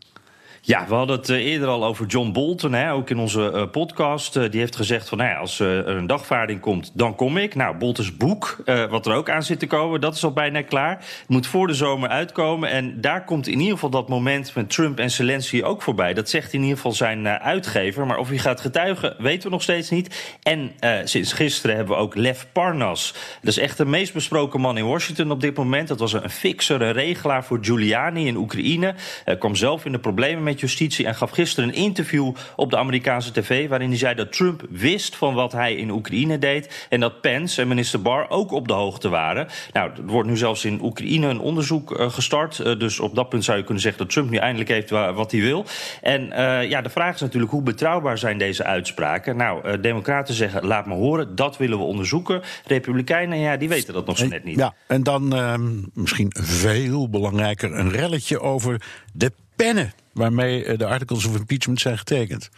Speaker 10: Ja, we hadden het eh, eerder al over John Bolton, hè, ook in onze uh, podcast. Uh, die heeft gezegd van, nou ja, als er een dagvaarding komt, dan kom ik. Nou, Boltons boek, wat er ook aan zit te komen, dat is al bijna klaar. Het moet voor de zomer uitkomen. En daar komt in ieder geval dat moment met Trump en Zelensky ook voorbij. Dat zegt in ieder geval zijn uitgever. Maar of hij gaat getuigen, weten we nog steeds niet. En sinds gisteren hebben we ook Lev Parnas. Dat is echt de meest besproken man in Washington op dit moment. Dat was een fixer, een regelaar voor Giuliani in Oekraïne. kwam zelf in de problemen met Justitie en gaf gisteren een interview op de Amerikaanse tv. waarin hij zei dat Trump wist van wat hij in Oekraïne deed. en dat Pence en minister Barr ook op de hoogte waren. Nou, er wordt nu zelfs in Oekraïne een onderzoek uh, gestart. Uh, dus op dat punt zou je kunnen zeggen dat Trump nu eindelijk heeft wat hij wil. En uh, ja, de vraag is natuurlijk hoe betrouwbaar zijn deze uitspraken. Nou, Democraten zeggen laat me horen, dat willen we onderzoeken. Republikeinen, ja, die weten dat nog zo net niet.
Speaker 2: Ja, en dan ehm, misschien veel belangrijker een relletje over de pennen waarmee eh, de articles of impeachment zijn getekend.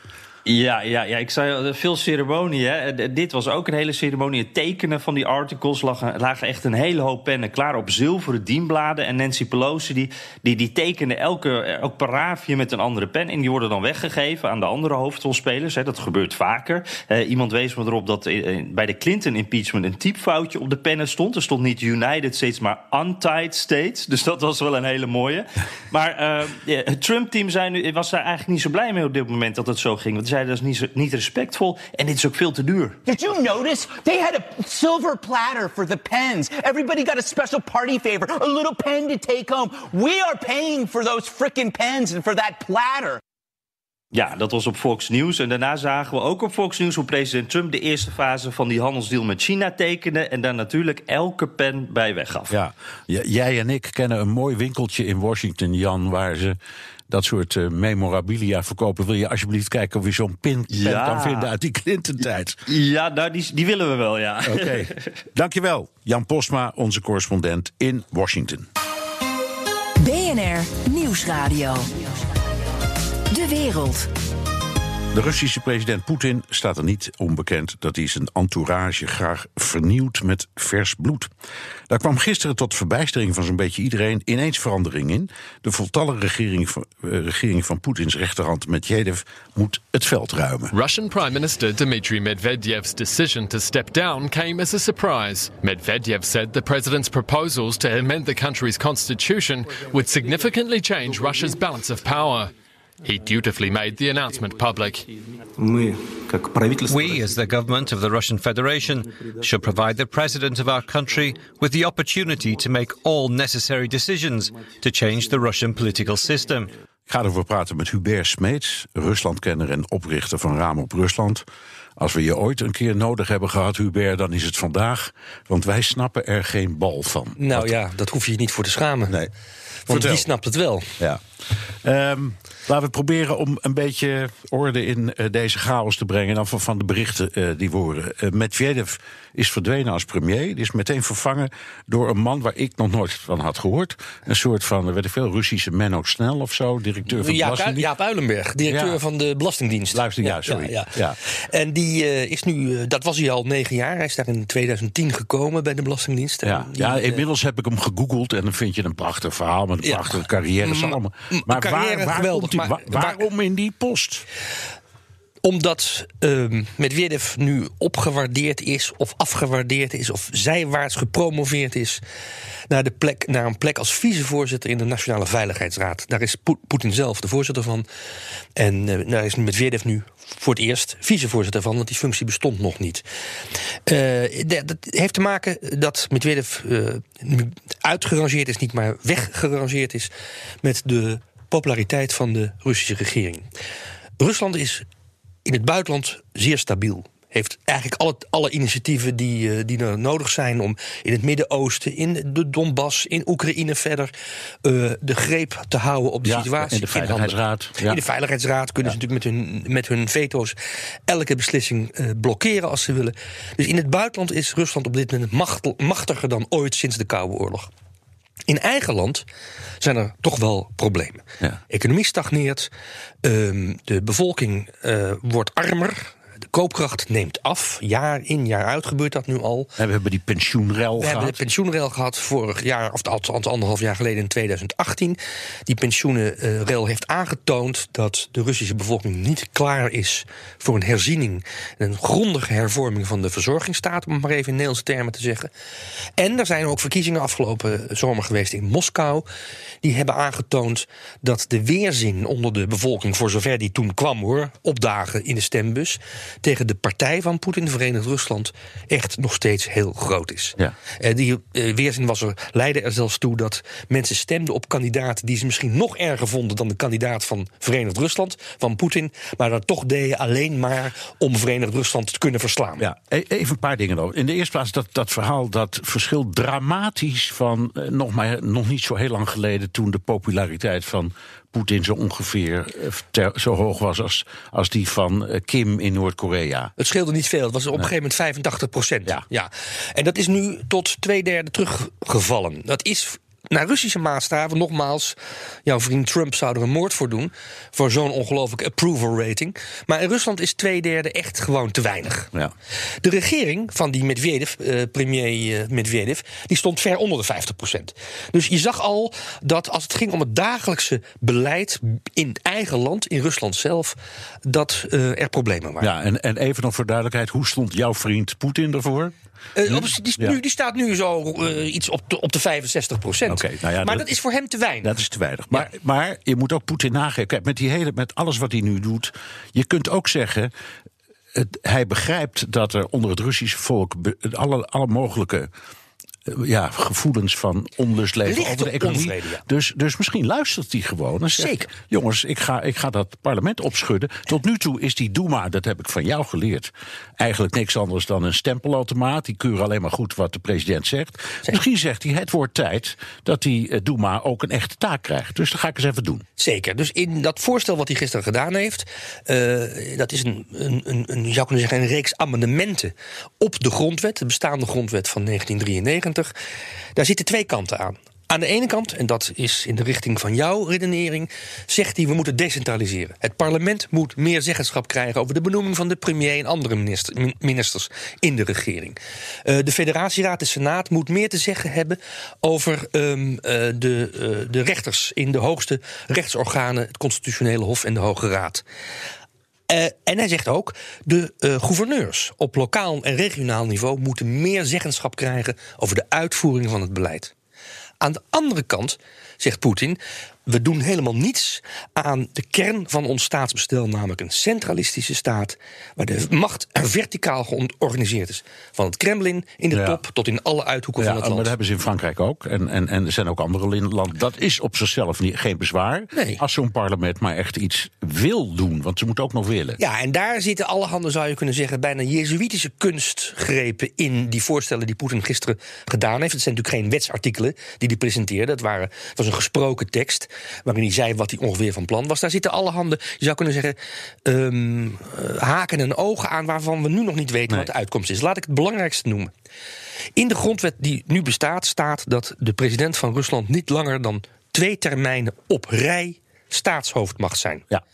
Speaker 10: Ja, ja, ja, ik zei veel ceremonie. Hè. Dit was ook een hele ceremonie. Het tekenen van die articles lagen, lagen echt een hele hoop pennen klaar op zilveren dienbladen. En Nancy Pelosi die, die, die tekende elke, elk paraafje met een andere pen. En die worden dan weggegeven aan de andere hoofdrolspelers. Hè. Dat gebeurt vaker. Iemand wees me erop dat bij de Clinton impeachment een typfoutje op de pennen stond. Er stond niet United States, maar Untied States. Dus dat was wel een hele mooie. Maar het Trump-team was daar eigenlijk niet zo blij mee op dit moment dat het zo ging. Want zeiden dat is niet, niet respectvol en dit is ook veel te duur.
Speaker 11: Did you notice? They had a silver platter for the pens. Everybody got a special party favor, a little pen to take home. We are paying for those freaking pens and for that platter.
Speaker 10: Ja, dat was op Fox News. En daarna zagen we ook op Fox News hoe president Trump de eerste fase van die handelsdeal met China tekende. En daar natuurlijk elke pen bij weggaf.
Speaker 2: Ja, jij en ik kennen een mooi winkeltje in Washington, Jan, waar ze dat soort uh, memorabilia verkopen. Wil je alsjeblieft kijken of je zo'n pin ja. kan vinden uit die Clinton-tijd?
Speaker 10: Ja, nou, die, die willen we wel, ja.
Speaker 2: Oké. Okay. Dankjewel, Jan Posma, onze correspondent in Washington.
Speaker 1: BNR Nieuwsradio. De wereld.
Speaker 2: De Russische president Poetin staat er niet onbekend dat hij zijn entourage graag vernieuwt met vers bloed. Daar kwam gisteren tot verbijstering van zo'n beetje iedereen ineens verandering in. De voltallige regering van, uh, regering van Poetins rechterhand Medvedev moet het veld ruimen.
Speaker 12: Russian Prime Minister Dmitry Medvedev's decision to step down came as a surprise. Medvedev said the president's proposals to amend the country's constitution would significantly change Russia's balance of power. He dutifully made the announcement public.
Speaker 13: We, as the government of the Russian Federation, should provide the president of our country with the opportunity to make all necessary decisions to change the Russian political system.
Speaker 2: Ik ga erover praten met Hubert Smeets, Ruslandkenner en oprichter van Raam op Rusland. Als we je ooit een keer nodig hebben gehad, Hubert, dan is het vandaag. Want wij snappen er geen bal van.
Speaker 14: Nou Wat... ja, dat hoef je niet voor te schamen.
Speaker 2: Nee.
Speaker 14: Want Vertel. die snapt het wel.
Speaker 2: Ja. Um, laten we proberen om een beetje orde in uh, deze chaos te brengen. Dan van, van de berichten uh, die we horen. Uh, Medvedev is verdwenen als premier. Die is meteen vervangen door een man waar ik nog nooit van had gehoord. Een soort van, weet ik veel, Russische Menno Snel of zo. Directeur van de
Speaker 14: Jaap, Jaap Uilenberg, directeur ja. van de Belastingdienst.
Speaker 2: Luister, ja, sorry. Ja,
Speaker 14: ja. En die die uh, is nu, uh, dat was hij al negen jaar. Hij is daar in 2010 gekomen bij de Belastingdienst.
Speaker 2: Ja,
Speaker 14: die,
Speaker 2: ja inmiddels heb ik hem gegoogeld en dan vind je een prachtig verhaal met een prachtige carrière.
Speaker 14: Mm,
Speaker 2: allemaal. Maar
Speaker 14: carrière
Speaker 2: waar, waar
Speaker 14: geweldig,
Speaker 2: komt
Speaker 14: maar-
Speaker 2: waarom in die post?
Speaker 14: Omdat ehm Medvedev nu opgewaardeerd is, of afgewaardeerd is, of zijwaarts gepromoveerd is naar, de plek, naar een plek als vicevoorzitter in de Nationale Veiligheidsraad. Daar is Poe- Poetin zelf de voorzitter van. En eh, daar is Medvedev nu voor het eerst vicevoorzitter van, want die functie bestond nog niet. Eh, dat heeft te maken dat Medvedev eh, nu uitgerangeerd is, niet maar weggerangeerd is met de populariteit van de Russische regering. Rusland is in het buitenland zeer stabiel. Heeft eigenlijk alle, alle initiatieven die, eh, die er nodig zijn om in het Midden-Oosten, in de Donbass, in Oekraïne verder eh, de greep te houden op de
Speaker 2: Ja,
Speaker 14: situatie.
Speaker 2: in de. Veiligheidsraad, ja.
Speaker 14: In de Veiligheidsraad kunnen ze natuurlijk met hun, met hun veto's elke beslissing eh, blokkeren als ze willen. Dus in het buitenland is Rusland op dit moment machtiger dan ooit sinds de Koude Oorlog. In eigen land zijn er toch wel problemen. Economie stagneert, ehm, de bevolking wordt armer, de koopkracht neemt af. Jaar in, jaar uit gebeurt dat nu al.
Speaker 2: En we hebben die pensioenrel
Speaker 14: We
Speaker 2: gehad.
Speaker 14: hebben de pensioenrel gehad vorig jaar, of althans anderhalf jaar geleden in 2018. Die pensioenrel heeft aangetoond dat de Russische bevolking niet klaar is voor een herziening. Een grondige hervorming van de verzorgingsstaat, om het maar even in Nederlandse termen te zeggen. En er zijn ook verkiezingen afgelopen zomer geweest in Moskou. Die hebben aangetoond dat de weerzin onder de bevolking, voor zover die toen kwam hoor, opdagen in de stembus. Tegen de partij van Poetin, Verenigd Rusland, echt nog steeds heel groot is.
Speaker 2: Ja.
Speaker 14: Eh, die eh, weerzin was er, leidde er zelfs toe dat mensen stemden op kandidaten die ze misschien nog erger vonden dan de kandidaat van Verenigd Rusland, van Poetin, maar dat toch deden alleen maar om Verenigd Rusland te kunnen verslaan.
Speaker 2: Ja, e- even een paar dingen nog. In de eerste plaats dat, dat verhaal dat verschilt dramatisch van eh, nog, maar, nog niet zo heel lang geleden toen de populariteit van Poetin zo ongeveer eh, ter- zo hoog was als, als die van eh, Kim in Noord-Korea.
Speaker 14: Het scheelde niet veel. Het was op een gegeven moment 85 procent. Ja. En dat is nu tot twee derde teruggevallen. Dat is naar Russische maatstaven, nogmaals, jouw vriend Trump zou er een moord voor doen. Voor zo'n ongelooflijke approval rating. Maar in Rusland is twee derde echt gewoon te weinig.
Speaker 2: Ja.
Speaker 14: De regering van die Medvedev, eh, premier eh, Medvedev, die stond ver onder de 50% Dus je zag al dat als het ging om het dagelijkse beleid in eigen land, in Rusland zelf, dat eh, er problemen waren.
Speaker 2: Ja, en, en even nog voor duidelijkheid, hoe stond jouw vriend Poetin ervoor?
Speaker 14: Eh, op- die,
Speaker 2: Ja.
Speaker 14: nu, die staat nu zo eh, iets op de, op de 65 procent.
Speaker 2: Nou ja,
Speaker 14: maar
Speaker 2: dat-
Speaker 14: dat is voor hem te weinig.
Speaker 2: Dat is te weinig. Maar, maar je moet ook Poetin nageven. Kijk, met, die hele, met alles wat hij nu doet. Je kunt ook zeggen. Het, hij begrijpt dat er onder het Russische volk be- alle, alle mogelijke ja, gevoelens van onlust leven over de economie.
Speaker 14: onvrede, ja.
Speaker 2: dus, dus misschien luistert hij gewoon. En zegt,
Speaker 14: Zeker.
Speaker 2: Jongens, ik ga, ik ga dat parlement opschudden. Tot nu toe is die Duma, dat heb ik van jou geleerd, eigenlijk niks anders dan een stempelautomaat. Die keuren alleen maar goed wat de president zegt. Misschien zegt hij: het wordt tijd dat die eh, Duma ook een echte taak krijgt. Dus dat ga ik eens even doen.
Speaker 14: Zeker. Dus in dat voorstel wat hij gisteren gedaan heeft, eh, dat is een, een, een, een, je zou kunnen zeggen, een reeks amendementen op de grondwet, de bestaande grondwet van 1993. Daar zitten twee kanten aan. Aan de ene kant, en dat is in de richting van jouw redenering, zegt hij we moeten decentraliseren. Het parlement moet meer zeggenschap krijgen over de benoeming van de premier en andere minister- min- ministers in de regering. Eh, de federatieraad, de senaat, moet meer te zeggen hebben over ehm, eh, de, eh, de rechters in de hoogste rechtsorganen, het constitutionele hof en de Hoge Raad. Eh, en hij zegt ook, de eh, gouverneurs op lokaal en regionaal niveau moeten meer zeggenschap krijgen over de uitvoering van het beleid. Aan de andere kant zegt Poetin, we doen helemaal niets aan de kern van ons staatsbestel, namelijk een centralistische staat waar de macht verticaal georganiseerd is. Van het Kremlin in de
Speaker 2: Ja.
Speaker 14: top tot in alle uithoeken
Speaker 2: Ja,
Speaker 14: van het
Speaker 2: maar
Speaker 14: land.
Speaker 2: dat hebben ze in Frankrijk ook. En, en, en er zijn ook andere landen. Dat is op zichzelf niet, geen bezwaar. Als zo'n parlement maar echt iets wil doen. Want ze moeten ook nog willen.
Speaker 14: Ja, en daar zitten allerhande, zou je kunnen zeggen, bijna jezuïtische kunstgrepen in die voorstellen die Poetin gisteren gedaan heeft. Het zijn natuurlijk geen wetsartikelen die hij presenteerde. Het, waren, het was een gesproken tekst waarin hij zei wat hij ongeveer van plan was. Daar zitten allerhande, je zou kunnen zeggen, ehm, eh, haken en ogen aan waarvan we nu nog niet weten wat de uitkomst is. Laat ik het belangrijkste noemen. In de grondwet die nu bestaat, staat dat de president van Rusland niet langer dan twee termijnen op rij staatshoofd mag zijn.
Speaker 2: Ja.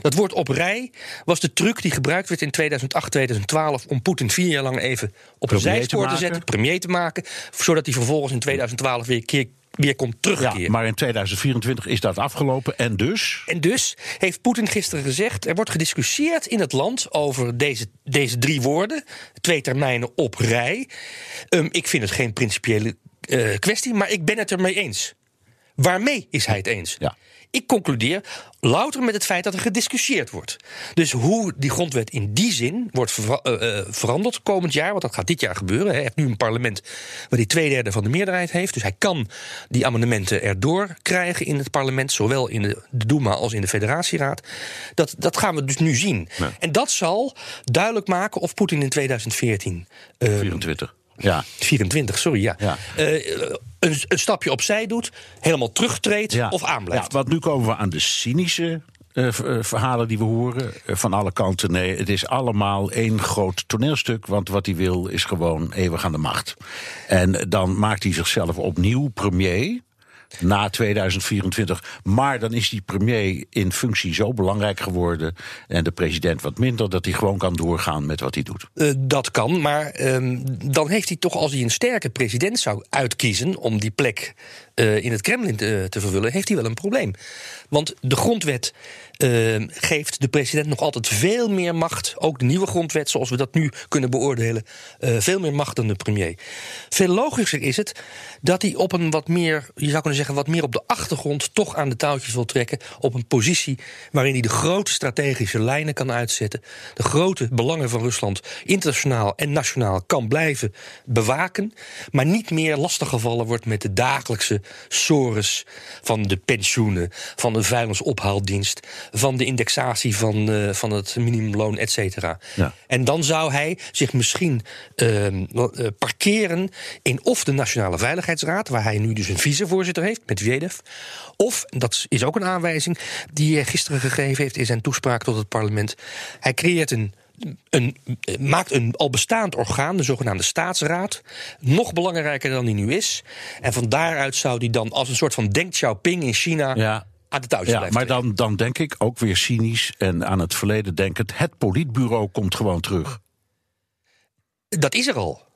Speaker 14: Dat woord op rij was de truc die gebruikt werd in 2008, 2012 om Poetin vier jaar lang even op een zijspoor
Speaker 2: te
Speaker 14: te, zetten, premier te maken, zodat hij vervolgens in 2012 weer, keer, weer kon terugkeren.
Speaker 2: Ja, maar in 2024 is dat afgelopen en dus...
Speaker 14: En dus heeft Poetin gisteren gezegd: er wordt gediscussieerd in het land over deze, deze drie woorden, twee termijnen op rij. Ehm, ik vind het geen principiële eh, kwestie, maar ik ben het ermee eens. Waarmee is hij het eens?
Speaker 2: Ja.
Speaker 14: Ik concludeer louter met het feit dat er gediscussieerd wordt. Dus hoe die grondwet in die zin wordt eh, eh, veranderd komend jaar, want dat gaat dit jaar gebeuren. Hij heeft nu een parlement waar hij twee derde van de meerderheid heeft. Dus hij kan die amendementen erdoor krijgen in het parlement, zowel in de, de Duma als in de federatieraad. Dat, dat gaan we dus nu zien. En dat zal duidelijk maken of Poetin in 2014. eh,
Speaker 2: 24. Ja.
Speaker 14: 24, sorry, ja.
Speaker 2: Ja.
Speaker 14: Eh, een, een stapje opzij doet, helemaal terugtreedt
Speaker 2: Ja.
Speaker 14: of aanblijft.
Speaker 2: Ja, want nu komen we aan de cynische eh, eh, verhalen die we horen. van alle kanten. Nee, het is allemaal één groot toneelstuk. Want wat hij wil is gewoon eeuwig aan de macht. En dan maakt hij zichzelf opnieuw premier. Na 2024. Maar dan is die premier in functie zo belangrijk geworden. En de president wat minder. dat hij gewoon kan doorgaan met wat hij doet.
Speaker 14: Eh, dat kan, maar ehm, dan heeft hij toch, als hij een sterke president zou uitkiezen om die plek eh, in het Kremlin te, te vervullen, heeft hij wel een probleem. Want de grondwet ehm, geeft de president nog altijd veel meer macht, ook de nieuwe grondwet, zoals we dat nu kunnen beoordelen, eh, veel meer macht dan de premier. Veel logischer is het dat hij op een wat meer, je zou kunnen zeggen, wat meer op de achtergrond toch aan de touwtjes wil trekken, op een positie waarin hij de grote strategische lijnen kan uitzetten, de grote belangen van Rusland internationaal en nationaal kan blijven bewaken, maar niet meer lastiggevallen wordt met de dagelijkse sores van de pensioenen, van de vuilnisophaaldienst, van de indexatie van, eh, van het minimumloon, et cetera.
Speaker 2: Ja.
Speaker 14: En dan zou hij zich misschien ehm, eh, parkeren in of de Nationale Veiligheidsraad, waar hij nu dus een vicevoorzitter heeft, met Medvedev. Of, dat is ook een aanwijzing die hij gisteren gegeven heeft in zijn toespraak tot het parlement. Hij creëert een. Een, eh, maakt een al bestaand orgaan, de zogenaamde staatsraad, nog belangrijker dan die nu is. En van daaruit zou die dan als een soort van Deng Xiaoping in China
Speaker 2: Ja.
Speaker 14: Aan de
Speaker 2: Ja, maar dan, dan denk ik ook weer cynisch en aan het verleden denkend. Het politbureau komt gewoon terug.
Speaker 14: Dat is er al.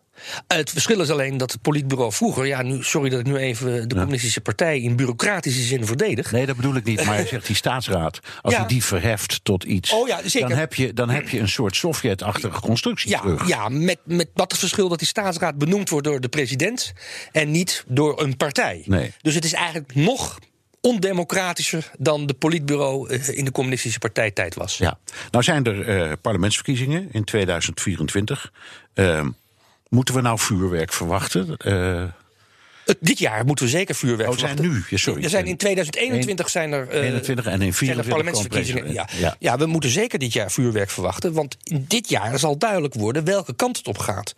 Speaker 14: Het verschil is alleen dat het politbureau vroeger, ja, nu, sorry dat ik nu even de communistische partij in bureaucratische zin verdedig.
Speaker 2: Nee, dat bedoel ik niet. Maar hij zegt die staatsraad. Als
Speaker 14: Ja.
Speaker 2: hij die verheft tot iets.
Speaker 14: Oh ja, zeker.
Speaker 2: Dan heb je, dan heb je een soort Sovjet-achtige constructie
Speaker 14: Ja,
Speaker 2: terug.
Speaker 14: ja met, met dat het verschil dat die staatsraad benoemd wordt door de president en niet door een partij.
Speaker 2: Nee.
Speaker 14: Dus het is eigenlijk nog ondemocratischer dan de politbureau eh, in de communistische partijtijd was.
Speaker 2: Ja. Nou zijn er eh, parlementsverkiezingen in 2024. Ehm, moeten we nou vuurwerk verwachten? Eh,
Speaker 14: dit jaar moeten we zeker vuurwerk
Speaker 2: Oh, zijn nu? Ja, sorry.
Speaker 14: Er zijn in 2021 zijn er,
Speaker 2: 21 en in
Speaker 14: zijn er
Speaker 2: 24
Speaker 14: parlementsverkiezingen. Ja.
Speaker 2: president.
Speaker 14: Ja. we moeten zeker dit jaar vuurwerk verwachten. Want in dit jaar zal duidelijk worden welke kant het op gaat.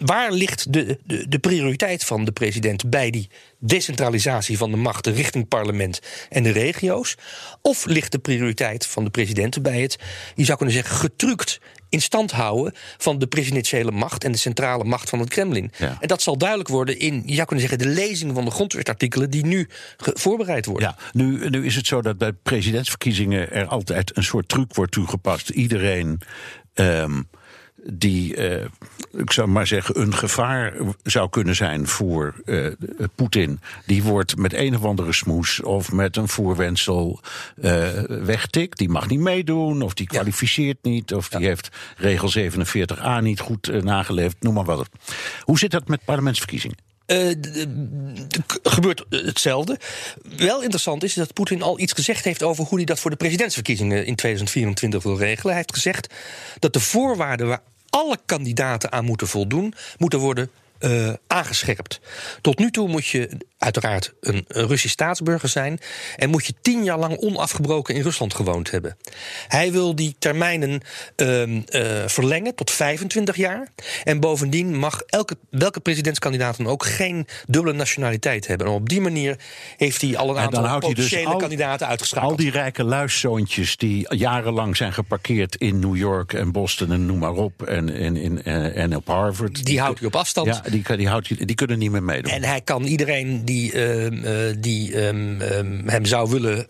Speaker 14: Waar ligt de, de, de prioriteit van de president bij die decentralisatie van de machten richting parlement en de regio's? Of ligt de prioriteit van de president bij het, je zou kunnen zeggen, getrukt in stand houden van de presidentiële macht en de centrale macht van het Kremlin?
Speaker 2: Ja.
Speaker 14: En dat zal duidelijk worden in, je zou kunnen zeggen, de lezing van de grondwetartikelen die nu voorbereid worden.
Speaker 2: Ja, nu, nu is het zo dat bij presidentsverkiezingen er altijd een soort truc wordt toegepast. Iedereen ehm, die, eh, ik zou maar zeggen, een gevaar zou kunnen zijn voor eh, Poetin, die wordt met een of andere smoes of met een voorwendsel eh wegtikt. Die mag niet meedoen, of die kwalificeert niet, of die heeft regel 47a niet goed eh, nageleefd, noem maar wat. Hoe zit dat met parlementsverkiezingen?
Speaker 14: Eh, gebeurt hetzelfde. Wel interessant is dat Poetin al iets gezegd heeft over hoe hij dat voor de presidentsverkiezingen in 2024 wil regelen. Hij heeft gezegd dat de voorwaarden waar alle kandidaten aan moeten voldoen, moeten worden eh, aangescherpt. Tot nu toe moet je uiteraard een Russisch staatsburger zijn en moet je tien jaar lang onafgebroken in Rusland gewoond hebben. Hij wil die termijnen ehm, eh, verlengen tot 25 jaar. En bovendien mag elke, welke presidentskandidaat dan ook geen dubbele nationaliteit hebben. En op die manier heeft hij al een
Speaker 2: En
Speaker 14: aantal
Speaker 2: dus
Speaker 14: potentiële
Speaker 2: al-
Speaker 14: kandidaten uitgeschakeld.
Speaker 2: Al die rijke luiszoontjes die jarenlang zijn geparkeerd in New York en Boston en noem maar op. En, en, in, en, en op Harvard.
Speaker 14: Die houdt hij op afstand.
Speaker 2: Ja, die, die, houdt, die kunnen niet meer meedoen.
Speaker 14: En hij kan iedereen die, ehm, eh, die ehm, ehm, hem zou willen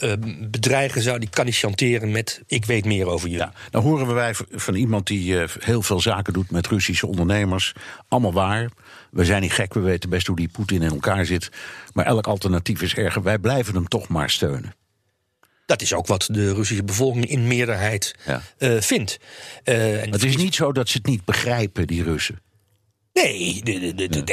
Speaker 14: bedreigen, zou, die kan hij chanteren met: Ik weet meer over jullie.
Speaker 2: Nou horen we wij van iemand die eh, heel veel zaken doet met Russische ondernemers. Allemaal waar. We zijn niet gek, we weten best hoe die Poetin in elkaar zit. Maar elk alternatief is erger. Wij blijven hem toch maar steunen.
Speaker 14: Dat is ook wat de Russische bevolking in meerderheid eh, vindt.
Speaker 2: Het is niet zo dat ze het niet begrijpen, die Russen.
Speaker 14: Nee, de, de, de,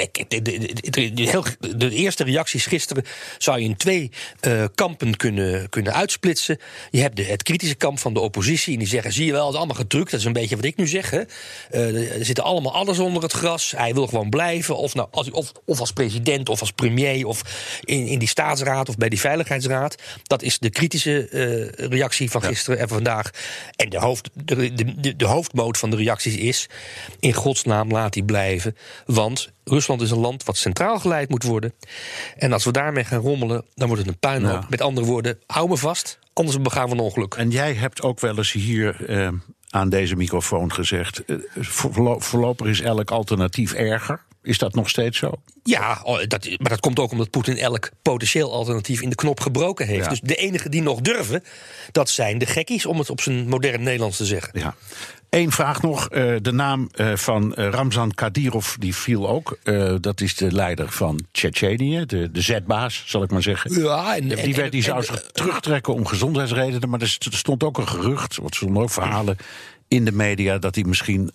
Speaker 14: de, de, heel, de eerste reacties gisteren zou je in twee uh, kampen kunnen, kunnen uitsplitsen. Je hebt de, het kritische kamp van de oppositie. En die zeggen: zie je wel, het is allemaal gedrukt. Dat is een beetje wat ik nu zeg. Hè. Uh, er zitten allemaal alles onder het gras. Hij wil gewoon blijven. Of, nou, als, of, of als president, of als premier, of in, in die staatsraad of bij die veiligheidsraad. Dat is de kritische uh, reactie van gisteren ja. en vandaag. En de, hoofd, de, de, de hoofdmoot van de reacties is: in godsnaam laat hij blijven. Want Rusland is een land wat centraal geleid moet worden. En als we daarmee gaan rommelen, dan wordt het een puinhoop. Met andere woorden, hou me vast, anders begaan we een ongeluk.
Speaker 2: En jij hebt ook wel eens hier eh, aan deze microfoon gezegd... Uh, voorlopig is elk alternatief erger. Is dat nog steeds zo?
Speaker 14: Ja, dat, maar dat komt ook omdat Poetin elk potentieel alternatief in de knop gebroken heeft. Ja. Dus de enigen die nog durven, dat zijn de gekkies, om het op zijn modern Nederlands te zeggen.
Speaker 2: Ja. Eén vraag nog. Uh, de naam uh, van uh, Ramzan Kadyrov die viel ook. dat is de leider van Tsjetsjenië, de, de zetbaas, zal ik maar zeggen.
Speaker 14: Ja, en,
Speaker 2: die,
Speaker 14: en,
Speaker 2: werd, die zou zich terugtrekken om gezondheidsredenen. Maar er stond ook een gerucht, wat stonden ook verhalen in de media... dat hij misschien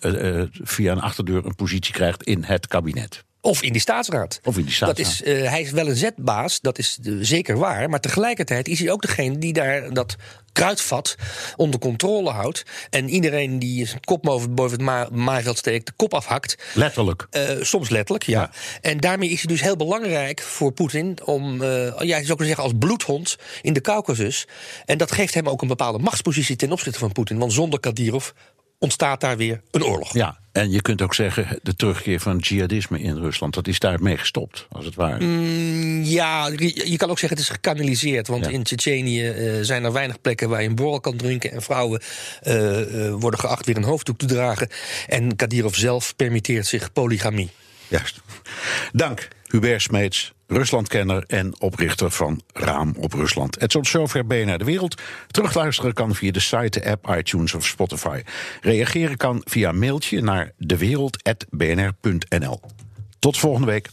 Speaker 2: via een achterdeur een positie krijgt in het kabinet.
Speaker 14: Of in die staatsraad.
Speaker 2: Of in die staatsraad.
Speaker 14: Dat is, uh, hij is wel een zetbaas, dat is uh, zeker waar. Maar tegelijkertijd is hij ook degene die daar dat kruidvat onder controle houdt. En iedereen die zijn kop boven, boven het ma maaiveld steekt, de kop afhakt.
Speaker 2: Letterlijk.
Speaker 14: Uh, soms letterlijk, ja. ja. En daarmee is hij dus heel belangrijk voor Poetin om, ja, je zou kunnen zeggen, als bloedhond in de Caucasus. En dat geeft hem ook een bepaalde machtspositie ten opzichte van Poetin. Want zonder Kadyrov ontstaat daar weer een oorlog.
Speaker 2: Ja, en je kunt ook zeggen, de terugkeer van jihadisme in Rusland... dat is daarmee gestopt, als het ware.
Speaker 14: Mm, ja, je kan ook zeggen het is gekanaliseerd. Want ja. in Tsjetsjenië uh, zijn er weinig plekken waar je een borrel kan drinken... en vrouwen uh, uh, worden geacht weer een hoofddoek te dragen. En Kadyrov zelf permitteert zich polygamie.
Speaker 2: Juist. Dank, Hubert Smeets, Ruslandkenner en oprichter van Raam op Rusland. Het tot zover BNR De Wereld. Terugluisteren kan via de site, de app, iTunes of Spotify. Reageren kan via mailtje naar dewereld.bnr.nl. Tot volgende week.